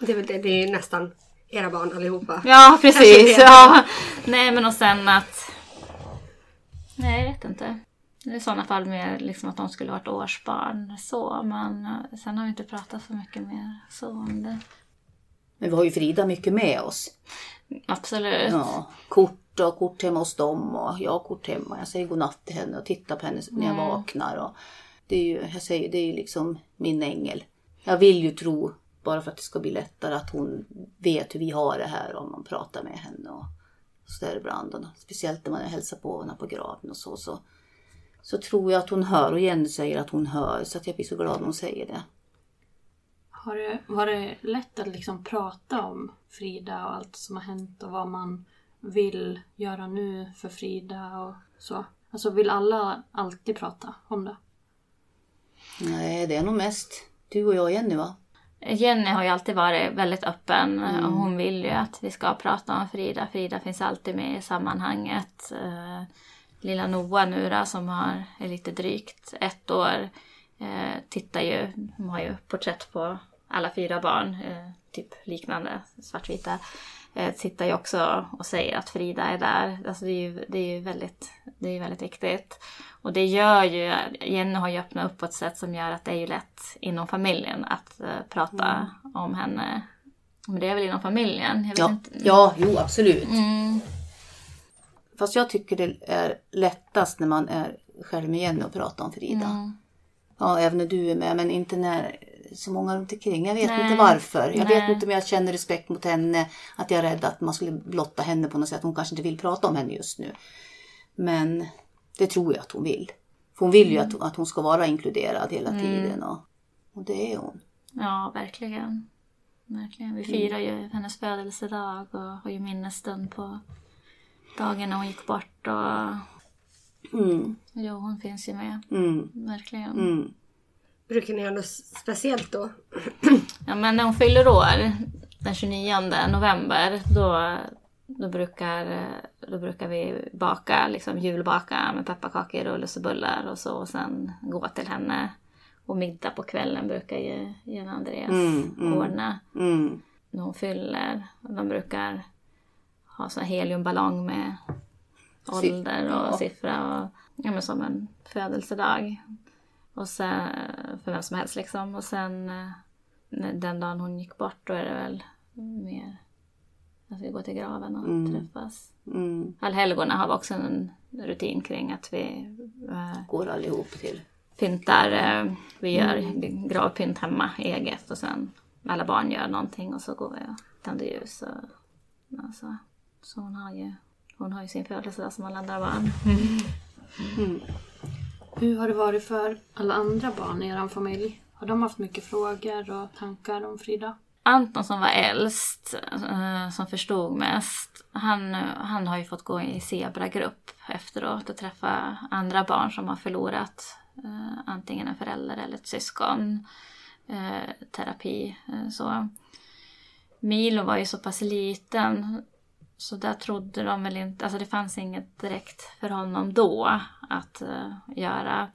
Det är väl det, det är nästan era barn allihopa. Ja, precis. Ja. Nej, men och sen att... Nej, jag vet inte. Det är I sådana fall mer liksom att de skulle varit årsbarn. Så, men eh, sen har vi inte pratat så mycket mer så om det. Men vi har ju Frida mycket med oss. Absolut. Ja, kort och kort hemma hos dem och jag har kort hemma. Jag säger godnatt till henne och tittar på henne när jag vaknar. Och det är ju, jag säger, det är ju liksom min ängel. Jag vill ju tro, bara för att det ska bli lättare, att hon vet hur vi har det här om man pratar med henne. Och så där ibland. Och speciellt när man hälsar på henne på graven och så, så. Så tror jag att hon hör och Jenny säger att hon hör. Så att jag blir så glad när hon säger det. Har det, var det lätt att liksom prata om Frida och allt som har hänt och vad man vill göra nu för Frida och så? Alltså vill alla alltid prata om det? Nej, det är nog mest du och jag och Jenny va? Jenny har ju alltid varit väldigt öppen Mm. och hon vill ju att vi ska prata om Frida. Frida finns alltid med i sammanhanget. Eh, Lilla Noah nu då, som har, är lite drygt ett år, eh, tittar ju, hon har ju porträtt på alla fyra barn, eh, typ liknande svartvita. Eh, tittar ju också och säger att Frida är där. Alltså det är ju, det är ju väldigt, det är väldigt viktigt. Och det gör ju, Jenny har ju öppnat upp på ett sätt som gör att det är ju lätt inom familjen att eh, prata om henne. Men det är väl inom familjen? Ja, inte. ja jo absolut. Mm. Fast jag tycker det är lättast när man är själv med Jenny och pratar om Frida. Mm. Ja, även när du är med, men inte när så många runt omkring. Jag vet Nej. inte varför. Jag Nej. vet inte om jag känner respekt mot henne, att jag är rädd att man skulle blotta henne på något sätt. Hon kanske inte vill prata om henne just nu. Men det tror jag att hon vill. För hon vill ju Mm. att, att hon ska vara inkluderad hela tiden. Och, och det är hon. Ja, verkligen. Verkligen. Vi firar ju hennes födelsedag och har ju minnesstund på dagen när hon gick bort. Och... Mm, Jo, hon finns ju med. mm, Verkligen. mm. Brukar ni göra något speciellt då? Ja, men när hon fyller år, den 29 november, då, då, brukar, då brukar vi baka, liksom julbaka med pepparkakor och lussebullar och så. Och sen gå till henne. Och middag på kvällen brukar ju Jan Andreas Mm, mm. ordna. Mm. när hon fyller. De brukar ha sån heliumballong med ålder och siffra och ja, men som en födelsedag. Och sen, för vem som helst liksom. Och sen eh, den dagen hon gick bort då är det väl mer att vi går till graven och Mm. träffas. Mm. Allhelgona har vi också en rutin kring att vi eh, Går allihop till. pyntar. eh, Vi gör Mm. gravpynt hemma eget och sen alla barn gör någonting och så går vi och tänder ljus. Och, alltså, så hon har ju hon har ju sin födelsedag som alla andra barn. Hur har det varit för alla andra barn i er familj? Har de haft mycket frågor och tankar om Frida? Anton som var äldst, eh, som förstod mest, han, han har ju fått gå i zebragrupp efteråt och träffa andra barn som har förlorat eh, antingen en förälder eller ett syskon. Eh, terapi, så. Milo var ju så pass liten så där trodde de väl inte, alltså det fanns inget direkt för honom då att uh, göra.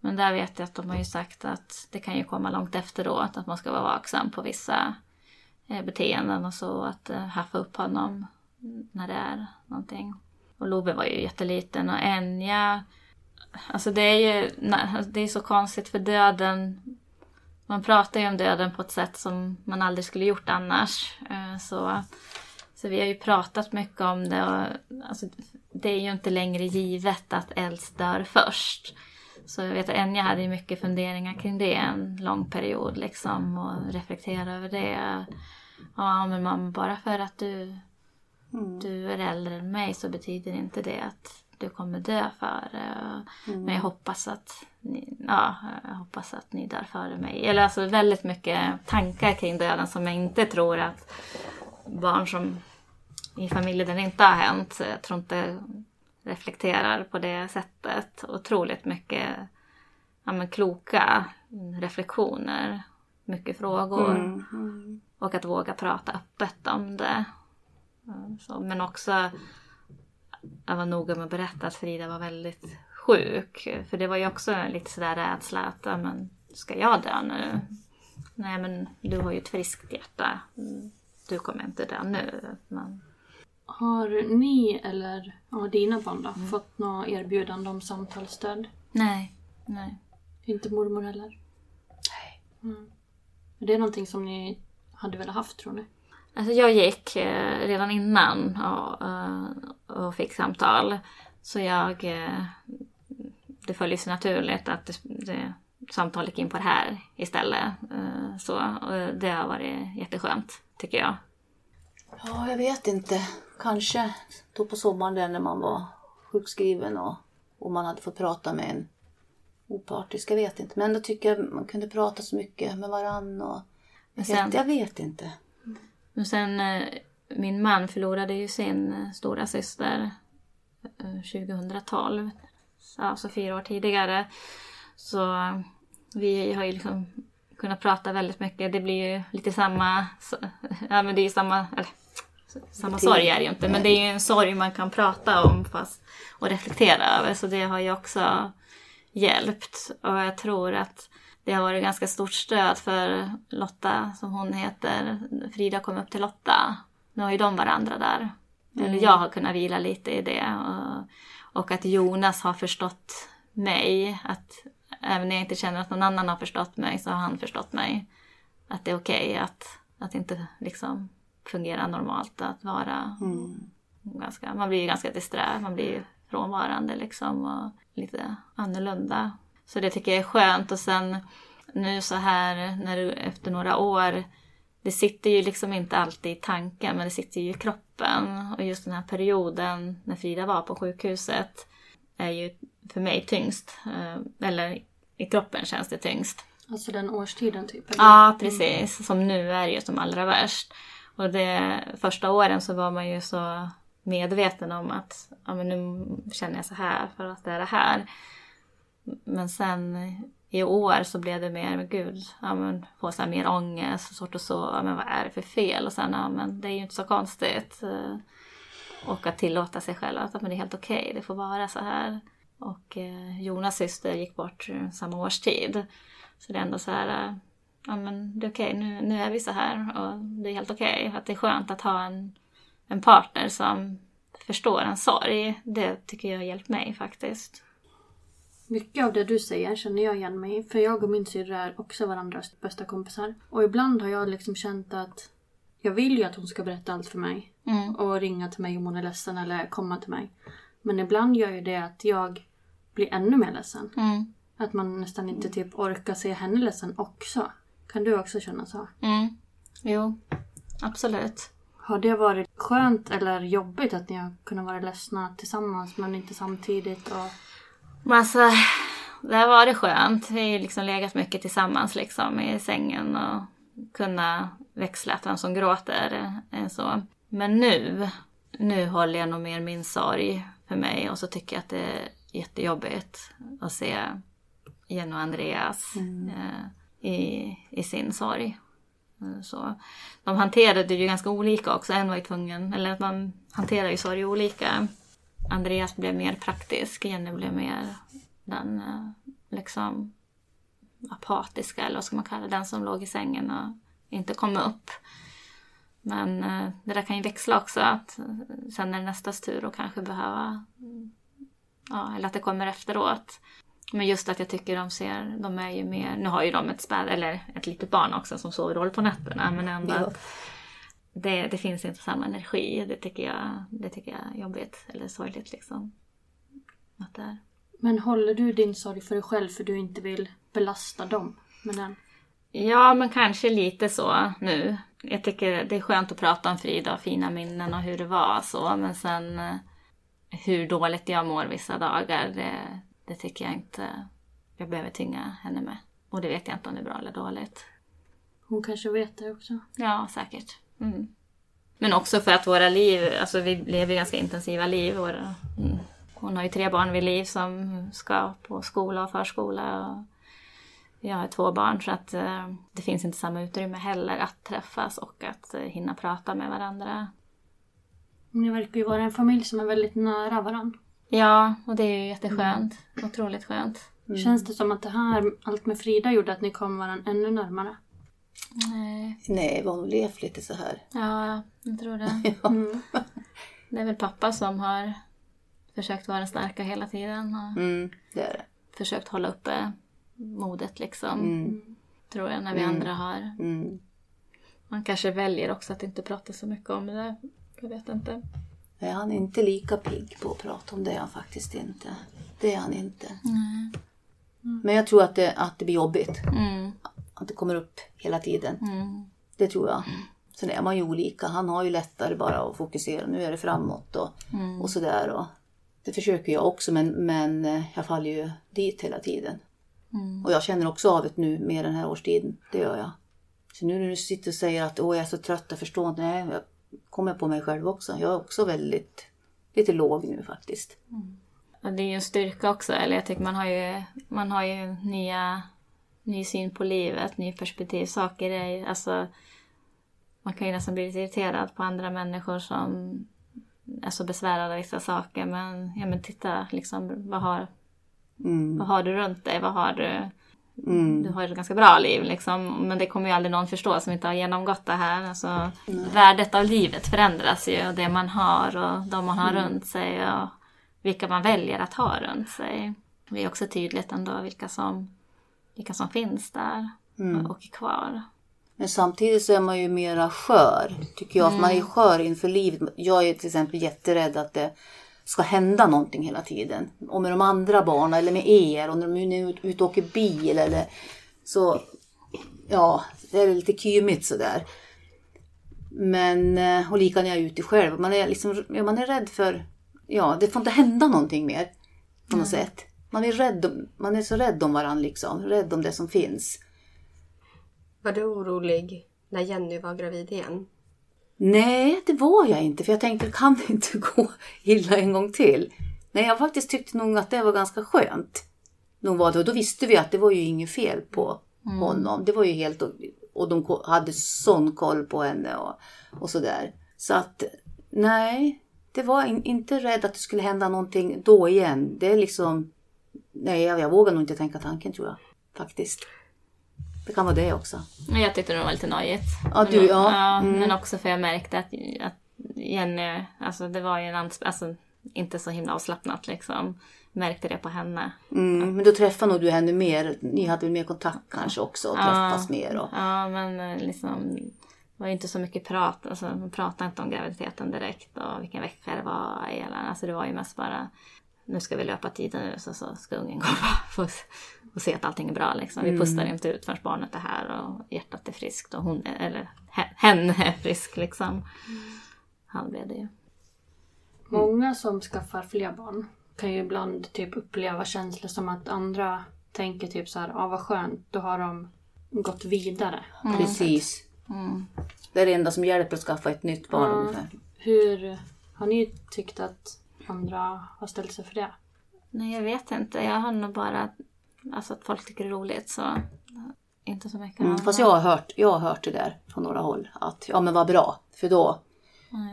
Men där vet jag att de har ju sagt att det kan ju komma långt efteråt, att man ska vara vaksam på vissa uh, beteenden och så, att uh, haffa upp honom när det är någonting. Och Love var ju jätteliten och Enya, alltså det är ju alltså det är så konstigt för döden, man pratar ju om döden på ett sätt som man aldrig skulle gjort annars. Så, så vi har ju pratat mycket om det och alltså, det är ju inte längre givet att äldst dör först. Så jag vet att Enya hade ju mycket funderingar kring det en lång period liksom och reflektera över det. Ja men mamma, bara för att du, du är äldre än mig så betyder inte det att du kommer dö före. Men jag hoppas att ni, ja, jag hoppas att ni dör före mig. Eller alltså väldigt mycket tankar kring döden som jag inte tror att barn som i familjer där det inte har hänt, jag tror inte reflekterar på det sättet. Otroligt mycket ja, men kloka reflektioner, mycket frågor. Och att våga prata öppet om det. Så, men också jag var noga med att berätta att Frida var väldigt sjuk. För det var ju också lite sådär rädsla att, ja, men ska jag dö nu? Nej men du har ju ett friskt hjärta. Mm, Du kommer inte dö nu. Men, Har ni eller ja, dina barn då, fått något erbjudande om samtalsstöd? nej, nej. Inte mormor heller? Nej. Mm. Är det någonting som ni hade velat haft tror ni? Alltså jag gick eh, redan innan och, eh, och fick samtal. Så jag... eh, Det följde sig naturligt att det, det, samtalet gick in på det här istället. Eh, Så, och det har varit jätteskönt, tycker jag. Ja, jag vet inte. Kanske då på sommaren där när man var sjukskriven och, och man hade fått prata med en opartisk. Jag vet inte. Men ändå tycker jag man kunde prata så mycket med varann. Och, jag, sen- vet, jag vet inte. Men sen, eh, min man förlorade ju sin eh, stora syster eh, 2012. Så, Alltså fyra år tidigare. Så vi har ju liksom kunnat prata väldigt mycket. Det blir ju lite samma, ja men det är ju samma, eller samma sorg är det ju inte, men det är ju en sorg man kan prata om fast, och reflektera över. Så det har ju också hjälpt. Och jag tror att det har varit ganska stort stöd för Lotta, som hon heter. Frida kom upp till Lotta. Nu har ju de varandra där. Mm. Eller jag har kunnat vila lite i det. Och, och att Jonas har förstått mig. Att även när jag inte känner att någon annan har förstått mig så har han förstått mig. Att det är okej okay att, att inte liksom fungera normalt. Att vara mm. ganska, man blir ganska disträ, man blir frånvarande liksom och lite annorlunda. Så det tycker jag är skönt och sen nu så här när du, efter några år det sitter ju liksom inte alltid i tanken men det sitter ju i kroppen. Och just den här perioden när Frida var på sjukhuset är ju för mig tyngst. Eh, eller i kroppen känns det tyngst. Alltså den årstiden typ? Eller? Ja precis. Som nu är det ju som allra värst. Och det första åren så var man ju så medveten om att ja, men nu känner jag så här för att det är det här. Men sen i år så blev det mer, men gud, ja, men få så här mer ångest, svårt att sova, men vad är det för fel? Och sen, ja men det är ju inte så konstigt. Eh, och att tillåta sig själv att men det är helt okej, okay, det får vara så här. Och eh, Jonas syster gick bort eh, samma årstid. Så det är ändå så här, eh, ja men det är okej, okay, nu, nu är vi så här och det är helt okej. Okay. Att det är skönt att ha en, en partner som förstår en sorg. Det tycker jag har hjälpt mig faktiskt. Mycket av det du säger känner jag igen mig För jag och min syrra är också varandras bästa kompisar. Och ibland har jag liksom känt att jag vill ju att hon ska berätta allt för mig. Mm. Och ringa till mig om hon är ledsen eller komma till mig. Men ibland gör ju det att jag blir ännu mer ledsen. Mm. Att man nästan inte typ orkar se henne ledsen också. Kan du också känna så? Mm. Jo, absolut. Har det varit skönt eller jobbigt att ni har kunnat vara ledsna tillsammans men inte samtidigt? Och... Men alltså, det har varit skönt. Vi har liksom legat mycket tillsammans liksom i sängen och kunna växla vem som gråter. Eh, så. Men nu, nu håller jag nog mer min sorg för mig och så tycker jag att det är jättejobbigt att se Jenny och Andreas mm. eh, i, i sin sorg. Eh, så. De hanterade det ju ganska olika också. En var ju tvungen, eller att man hanterar ju sorg olika. Andreas blev mer praktisk, Jenny blev mer den eh, liksom apatiska eller vad ska man kalla den som låg i sängen och inte kom upp. Men eh, det där kan ju växla också, att sen är det nästas tur att kanske behöva, ja, eller att det kommer efteråt. Men just att jag tycker de ser, de är ju mer, nu har ju de ett späd, eller ett litet barn också som sover dåligt på nätterna men ändå ja. det, det finns inte samma energi. Det tycker jag, det tycker jag är jobbigt eller sorgligt liksom. Att det Men håller du din sorg för dig själv för du inte vill belasta dem med den? Ja, men kanske lite så nu. Jag tycker det är skönt att prata om Frida och fina minnen och hur det var så, men sen eh, hur dåligt jag mår vissa dagar, det, det tycker jag inte jag behöver tynga henne med. Och det vet jag inte om det är bra eller dåligt. Hon kanske vet det också? Ja, säkert. Mm. Men också för att våra liv, alltså vi lever ganska intensiva liv. Våra, mm. Hon har ju tre barn vid liv som ska på skola och förskola. Och jag har två barn så att eh, det finns inte samma utrymme heller att träffas och att eh, hinna prata med varandra. Ni verkar ju vara en familj som är väldigt nära varandra. Ja, och det är ju jätteskönt. Mm. Otroligt skönt. Mm. Känns det som att det här, allt med Frida gjorde att ni kom varandra ännu närmare? Nej. Nej, vi har nog levt lite så här. Ja, jag tror det. ja. mm. Det är väl pappa som har försökt vara starka hela tiden. Och mm, det är det. Försökt hålla uppe modet liksom. Mm. Tror jag, när vi mm. andra har. Mm. Man kanske väljer också att inte prata så mycket om det. Jag vet inte. Nej, han är inte lika pigg på att prata om det. Är han faktiskt inte. Det är han inte. Mm. Men jag tror att det, att det blir jobbigt. Mm. Att det kommer upp hela tiden. Mm. Det tror jag. Sen är man ju olika. Han har ju lättare bara att fokusera. Nu är det framåt och, mm. och sådär. Och det försöker jag också men, men eh, jag faller ju dit hela tiden. Mm. Och jag känner också av det nu med den här årstiden. Det gör jag. Så nu när du sitter och säger att Åh, jag är så trött, jag förstår inte. Nej, jag kommer på mig själv också. Jag är också väldigt lite låg nu faktiskt. Mm. Och det är ju en styrka också. Eller jag tycker man har ju, man har ju nya ny syn på livet, ny perspektiv. Saker är alltså man kan ju nästan bli lite irriterad på andra människor som är så besvärade av vissa saker. Men, ja, men titta, liksom, vad, har, Mm. vad har du runt dig? Vad har du? Du har ju ett ganska bra liv liksom. Men det kommer ju aldrig någon förstå som inte har genomgått det här. Alltså, värdet av livet förändras ju. Och det man har och de man har runt sig. Och vilka man väljer att ha runt sig. Det är också tydligt ändå vilka som, vilka som finns där och är kvar. Men samtidigt så är man ju mera skör, tycker jag. För man är skör inför livet. Jag är till exempel jätterädd att det ska hända någonting hela tiden. Och med de andra barnen eller med er och när de är ute ut och åker bil eller så. Ja, det är lite kymigt sådär. Men, eh, och lika när jag är ute själv. Man är, liksom, ja, man är rädd för, ja, det får inte hända någonting mer. På något sätt. Man är, rädd, om- man är så rädd om varandra liksom. Rädd om det som finns. Var du orolig när Jenny var gravid igen? Nej, det var jag inte. För jag tänkte, kan det inte gå illa en gång till? Nej, jag faktiskt tyckte nog att det var ganska skönt. Nog var det, och då visste vi att det var ju inget fel på honom. Det var ju helt... Och de hade sån koll på henne och, och sådär. Så att, nej. Det var in, inte rädd att det skulle hända någonting då igen. Det är liksom... Nej, jag, jag vågar nog inte tänka tanken tror jag. Faktiskt. Det kan vara det också. Jag tyckte det var lite nojigt. Ja, du, men, ja. Mm. Men också för jag märkte att, att Jenny, alltså det var ju en ans- alltså, inte så himla avslappnat liksom. Märkte det på henne. Mm, men då träffade nog du henne mer. Ni hade väl mer kontakt kanske också och träffas mer. Och, Ja, men eh, liksom det var ju inte så mycket prat. Alltså, man pratade inte om graviditeten direkt och vilken vecka det var. Eller, alltså det var ju mest bara nu ska vi löpa tiden nu så, så ska ungen komma och, och se att allting är bra. Liksom. Vi pustar inte ut förrän barnet är här och hjärtat är friskt och hon eller he- hen är frisk liksom. Han blev det ju. Många som skaffar fler barn kan ju ibland typ uppleva känslor som att andra tänker typ så här, ah, vad skönt, då har de gått vidare. Precis. Det är det enda som hjälper att skaffa ett nytt barn ungefär. Hur har ni tyckt att andra har ställt sig för det? Nej, jag vet inte. Jag har nog bara alltså, att folk tycker det är roligt så inte så mycket Mm, fast jag har, hört, jag har hört det där från några håll. Att ja men vad bra. För då,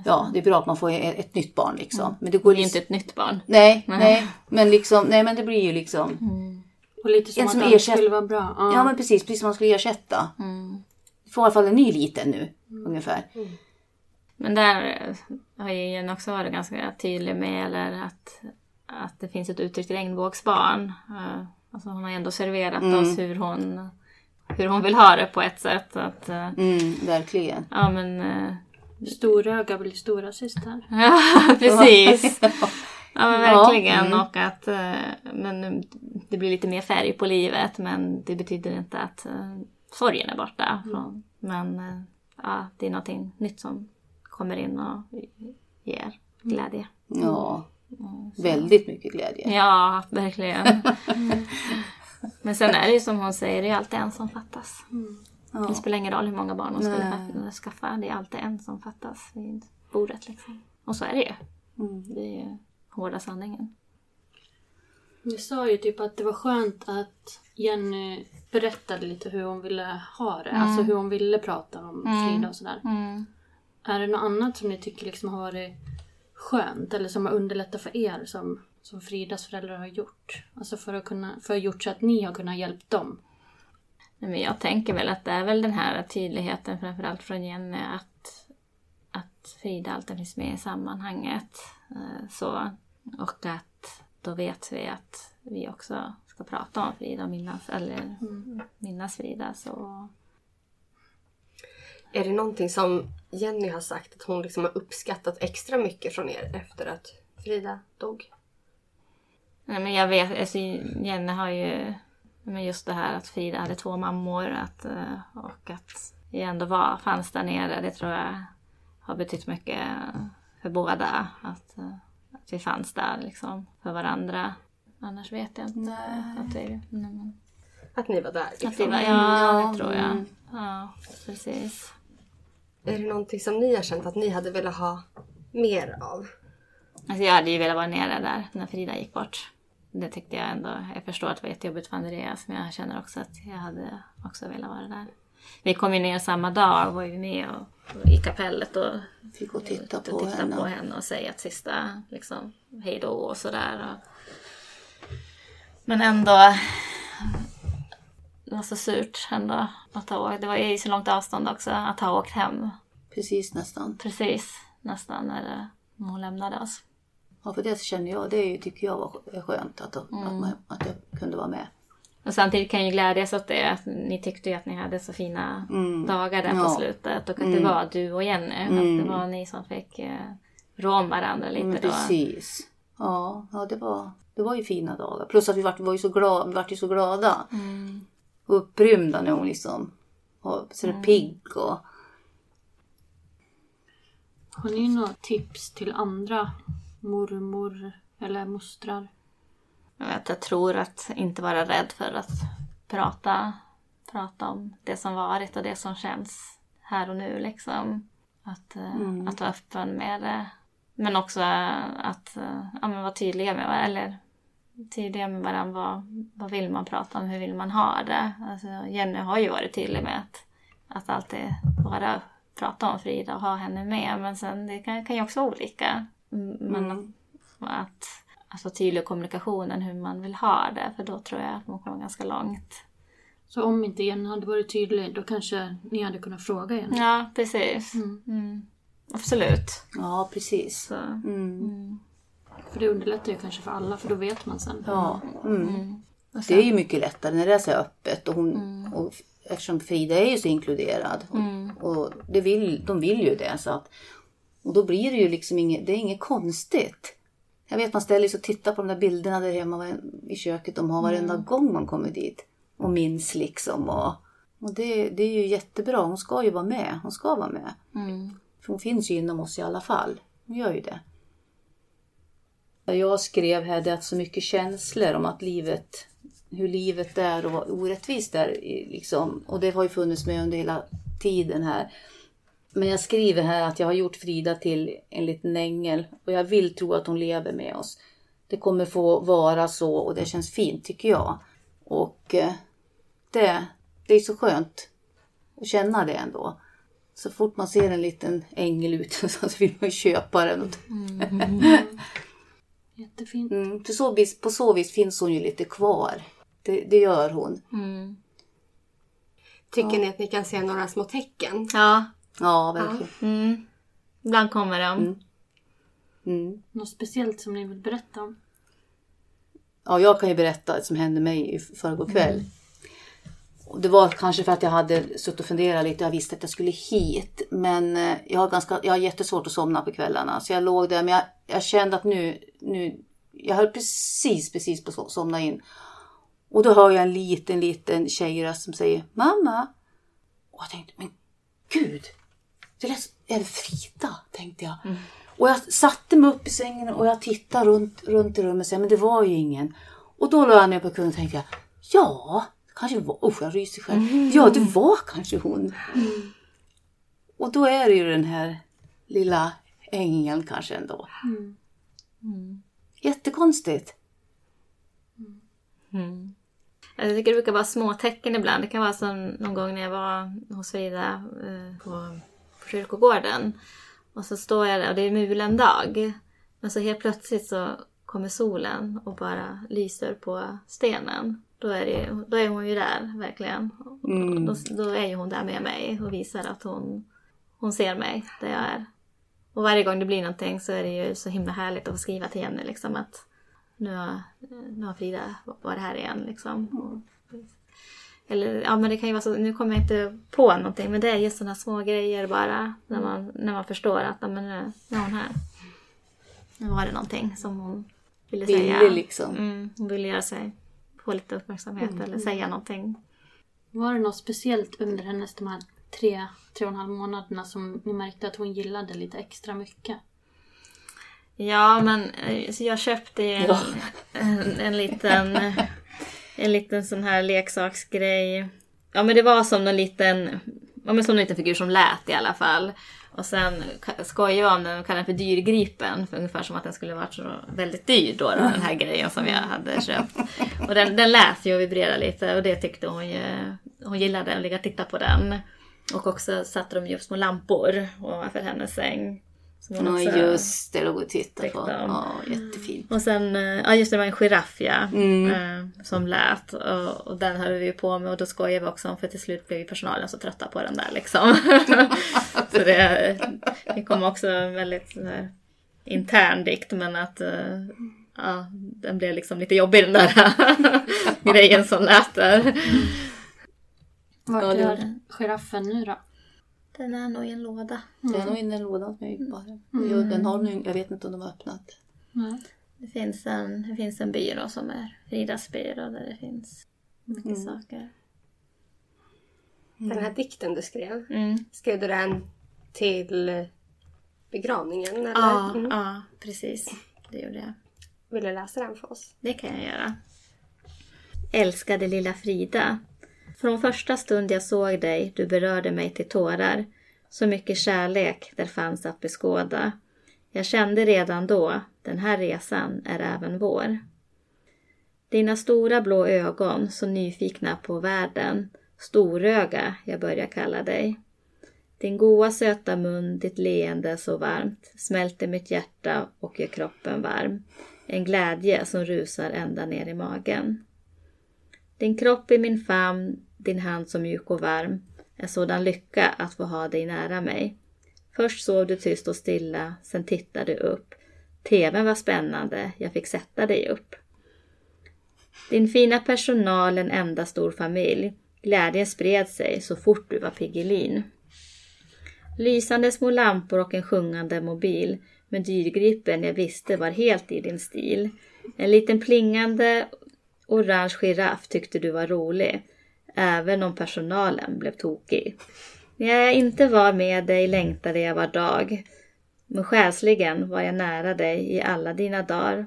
ja det är bra att man får ett, ett nytt barn liksom. Men det går Det är ju liksom, inte ett nytt barn. Nej, nej. Men liksom, nej men det blir ju liksom. Och lite som En att som allt ersätter- skulle vara bra. Ja. Ja men precis, precis som man skulle ersätta. Du får i alla fall en ny liten nu. Ungefär. Men där eh, har ju Jenny också varit ganska tydlig med eller att, att det finns ett uttryckt regnbågsbarn. Alltså hon har ändå serverat oss hur hon, hur hon vill ha det på ett sätt. Att, eh, Mm, verkligen. ja men eh, Storöga blir stora syster. Ja, precis. Ja, men Ja, verkligen. mm. Och att eh, men det blir lite mer färg på livet men det betyder inte att sorgen är borta. Från, men ja, det är någonting nytt som kommer in och ger glädje. Ja. Väldigt mycket glädje. Ja, verkligen. men sen är det ju som hon säger, det är alltid en som fattas. Det spelar ingen roll hur många barn hon skulle skaffa. Det är alltid en som fattas vid bordet. Liksom. Och så är det ju. Det är ju hårda sanningen. Vi sa ju typ att det var skönt att Jenny berättade lite hur hon ville ha det. Alltså hur hon ville prata om Frida och sådär. Är det något annat som ni tycker liksom har varit skönt eller som har underlättat för er som, som Fridas föräldrar har gjort? Alltså för att kunna, för att gjort så att ni har kunnat hjälpa dem. Nej, Men jag tänker väl att det är väl den här tydligheten framförallt från Jenny att, att Frida alltid finns med i sammanhanget. Eh, Så, och att då vet vi att vi också ska prata om Frida och minnas, eller minnas Frida. Så Är det någonting som Jenny har sagt att hon liksom har uppskattat extra mycket från er efter att Frida dog? Nej, men jag vet, alltså, Jenny har ju men just det här att Frida hade två mammor att, eh, och att vi ändå var, fanns där nere. Det tror jag har betytt mycket för båda. Att, eh, att vi fanns där liksom för varandra. Annars vet jag inte. Att, det, nej, men, Att ni var där att vi liksom? var, ja, det tror jag. Ja, precis. Är det någonting som ni har känt att ni hade velat ha mer av? Alltså jag hade ju velat vara nere där när Frida gick bort. det tyckte jag ändå, jag förstår att det var jättejobbigt för Andreas men jag känner också att jag hade också velat vara där. Vi kom ju ner samma dag och var ju med och, och i kapellet och Fick gå och titta och på titta henne. på henne och säga ett sista liksom, hej då och sådär. Och... Men ändå, var så surt ändå att ha åkt. Det var ju så långt avstånd också att ha åkt hem. Precis nästan. Precis nästan när när hon lämnade oss. Ja, för det känner jag, det tycker jag var skö- skönt att, att, Mm. man, att jag kunde vara med. Och samtidigt kan jag ju glädjas åt det. Att ni tyckte ju att ni hade så fina dagar där på Ja. slutet. Och att det var du och Jenny. Att det var ni som fick eh, rå om varandra lite Mm, då. precis. Ja, ja det, var, det var ju fina dagar. Plus att vi vart, var ju så, glada, vi vart ju så glada. Och upprymda när hon liksom var så där pigg och... Har ni några tips till andra mormor eller mostrar? Jag tror att inte vara rädd för att prata, prata om det som varit och det som känns här och nu. Liksom. Att, eh, att vara öppen med det. Men också att eh, ja, men vara tydliga med varandra. Eller tydliga med varandra. Vad, vad vill man prata om? Hur vill man ha det? Alltså, Jenny har ju varit tydlig med att, att alltid vara, prata om Frida och ha henne med. Men sen det kan, kan ju också vara olika. Mm, Men att, att vara tydlig kommunikationen hur man vill ha det. För då tror jag att man kommer ganska långt. Så om inte Jenny hade varit tydlig då kanske ni hade kunnat fråga Jenny? Ja, precis. Mm. Absolut. Ja, precis. Så. För det underlättar ju kanske för alla för då vet man sen. Ja. Mm. Det är ju mycket lättare när det är så öppet. Och hon, och eftersom Frida är ju så inkluderad. Och, och det vill, de vill ju det. Så att, och då blir det ju liksom inget, det är inget konstigt. Jag vet man ställer sig och tittar på de där bilderna där hemma i köket de har varenda gång man kommer dit. Och minns liksom. Och, och det, det är ju jättebra. Hon ska ju vara med. Hon ska vara med. För hon finns ju inom oss i alla fall. Hon gör ju det. Jag skrev här det att så mycket känslor om att livet, hur livet är och vad orättvist det är. Liksom. Och det har ju funnits med under hela tiden här. Men jag skriver här att jag har gjort Frida till en liten ängel och jag vill tro att hon lever med oss. Det kommer få vara så och det känns fint tycker jag. Och eh, det, det är så skönt att känna det ändå. Så fort man ser en liten ängel ute så vill man köpa den. Mm. Jättefint. Mm, på, så vis, på så vis finns hon ju lite kvar. Det, det gör hon. Tycker ni att ni kan se några små tecken? Ja, Ja, verkligen. mm. ibland kommer de. Mm. Något speciellt som ni vill berätta om? Ja, jag kan ju berätta det som hände mig i förrgår kväll. Det var kanske för att jag hade suttit och funderat lite. Jag visste att jag skulle hit. Men eh, jag har, ganska, jag har jättesvårt att somna på kvällarna. Så jag låg där. Men jag, jag kände att nu, nu... Jag höll precis, precis på att somna in. Och då hör jag en liten, liten tjejröst som säger Mamma! Och jag tänkte, men gud! Det lät, är det Frida? Tänkte jag. Och jag satte mig upp i sängen och jag tittade runt, runt i rummet men det var ju ingen. Och då la jag ner på kudden och tänkte, jag, ja, kanske var, usch jag ryser själv. Ja, det var kanske hon. Och då är det ju den här lilla ängeln kanske ändå. Mm. Jättekonstigt. Jag tycker det brukar vara små tecken ibland. Det kan vara som någon gång när jag var hos Frida eh, på, på kyrkogården. Och så står jag där och det är mulen dag. Men så helt plötsligt så kommer solen och bara lyser på stenen. Då är, det, då är hon ju där verkligen. Och Då, då är ju hon där med mig och visar att hon, hon ser mig där jag är. Och varje gång det blir någonting så är det ju så himla härligt att få skriva till Jenny liksom att nu har, nu har Frida varit här igen liksom. Och, eller ja men det kan ju vara så, nu kommer jag inte på någonting men det är just sådana små grejer bara. När man, när man förstår att ja, men nu, nu är hon här. Nu var det någonting som hon ville säga. Ville liksom. Mm, hon ville göra sig, få lite uppmärksamhet eller säga någonting. Var det något speciellt under hennes de här tre, tre och en halv månaderna som ni märkte att hon gillade lite extra mycket? Ja, men eh, så jag köpte ju en, en, en liten en liten sån här leksaksgrej. Ja, men det var som en liten, ja, men som en liten figur som lät i alla fall. Och sen skojar jag om den och kallar den för dyrgripen. För ungefär som att den skulle varit så väldigt dyr då, då den här grejen som jag hade köpt. Och den, den lät ju och vibrerade lite och det tyckte hon ju. Hon gillade att ligga och titta på den. Och också satte de ju upp små lampor ovanför hennes säng. Ja just det, låg och tittade på. Ja, jättefint. Och sen, eh, ja just det, var en giraff ja, Mm. eh, som lät. Och, och den höll vi ju på med och då skojade vi också om för till slut blev ju personalen så trötta på den där liksom. så det, det kom också en väldigt här, intern dikt men att eh, ja, den blev liksom lite jobbig den där grejen som lät där. Vart är giraffen nu då? Den är nog i en låda. Det är nog inne i lådan som jag gick bara. Jo, den har nu, jag vet inte om de har öppnat. Nej. Det finns en, det finns en byrå som är Fridas byrå där det finns mycket saker. Den här dikten du skrev, Mm. skrev du den till begravningen? Eller? Ja, Mm. ja, precis. Det gjorde jag. Vill du läsa den för oss? Det kan jag göra. Älskade lilla Frida. Från första stund jag såg dig, du berörde mig till tårar. Så mycket kärlek där fanns att beskåda. Jag kände redan då, den här resan är även vår. Dina stora blå ögon, så nyfikna på världen. Storöga, jag börjar kalla dig. Din goa söta mun, ditt leende så varmt smälter mitt hjärta och gör kroppen varm. En glädje som rusar ända ner i magen. Din kropp i min famn, din hand så mjuk och varm en sådan lycka att få ha dig nära mig. Först sov du tyst och stilla, sen tittade du upp. TVn var spännande, jag fick sätta dig upp. Din fina personal, en enda stor familj. Glädjen spred sig så fort du var Piggelin. Lysande små lampor och en sjungande mobil med dyrgripen jag visste var helt i din stil. En liten plingande orange giraff tyckte du var rolig, även om personalen blev tokig. När jag inte var med dig längtade jag var dag, men själsligen var jag nära dig i alla dina dagar.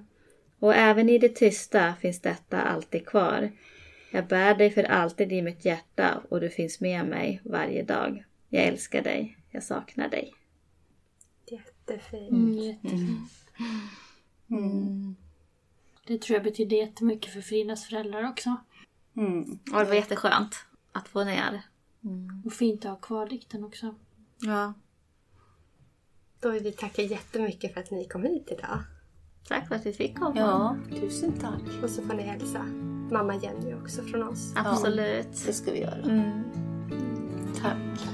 Och även i det tysta finns detta alltid kvar. Jag bär dig för alltid i mitt hjärta och du finns med mig varje dag. Jag älskar dig, jag saknar dig. Jättefint. Mm, jättefint. Det tror jag betyder jättemycket för Fridas föräldrar också. Mm. Och det var jätteskönt att få ner. Och fint att ha kvar dikten också. Ja. Då vill vi tacka jättemycket för att ni kom hit idag. Tack för att vi fick komma. Ja, tusen tack. Och så får ni hälsa mamma Jenny också från oss. Absolut. Det ska vi göra. Mm. Tack.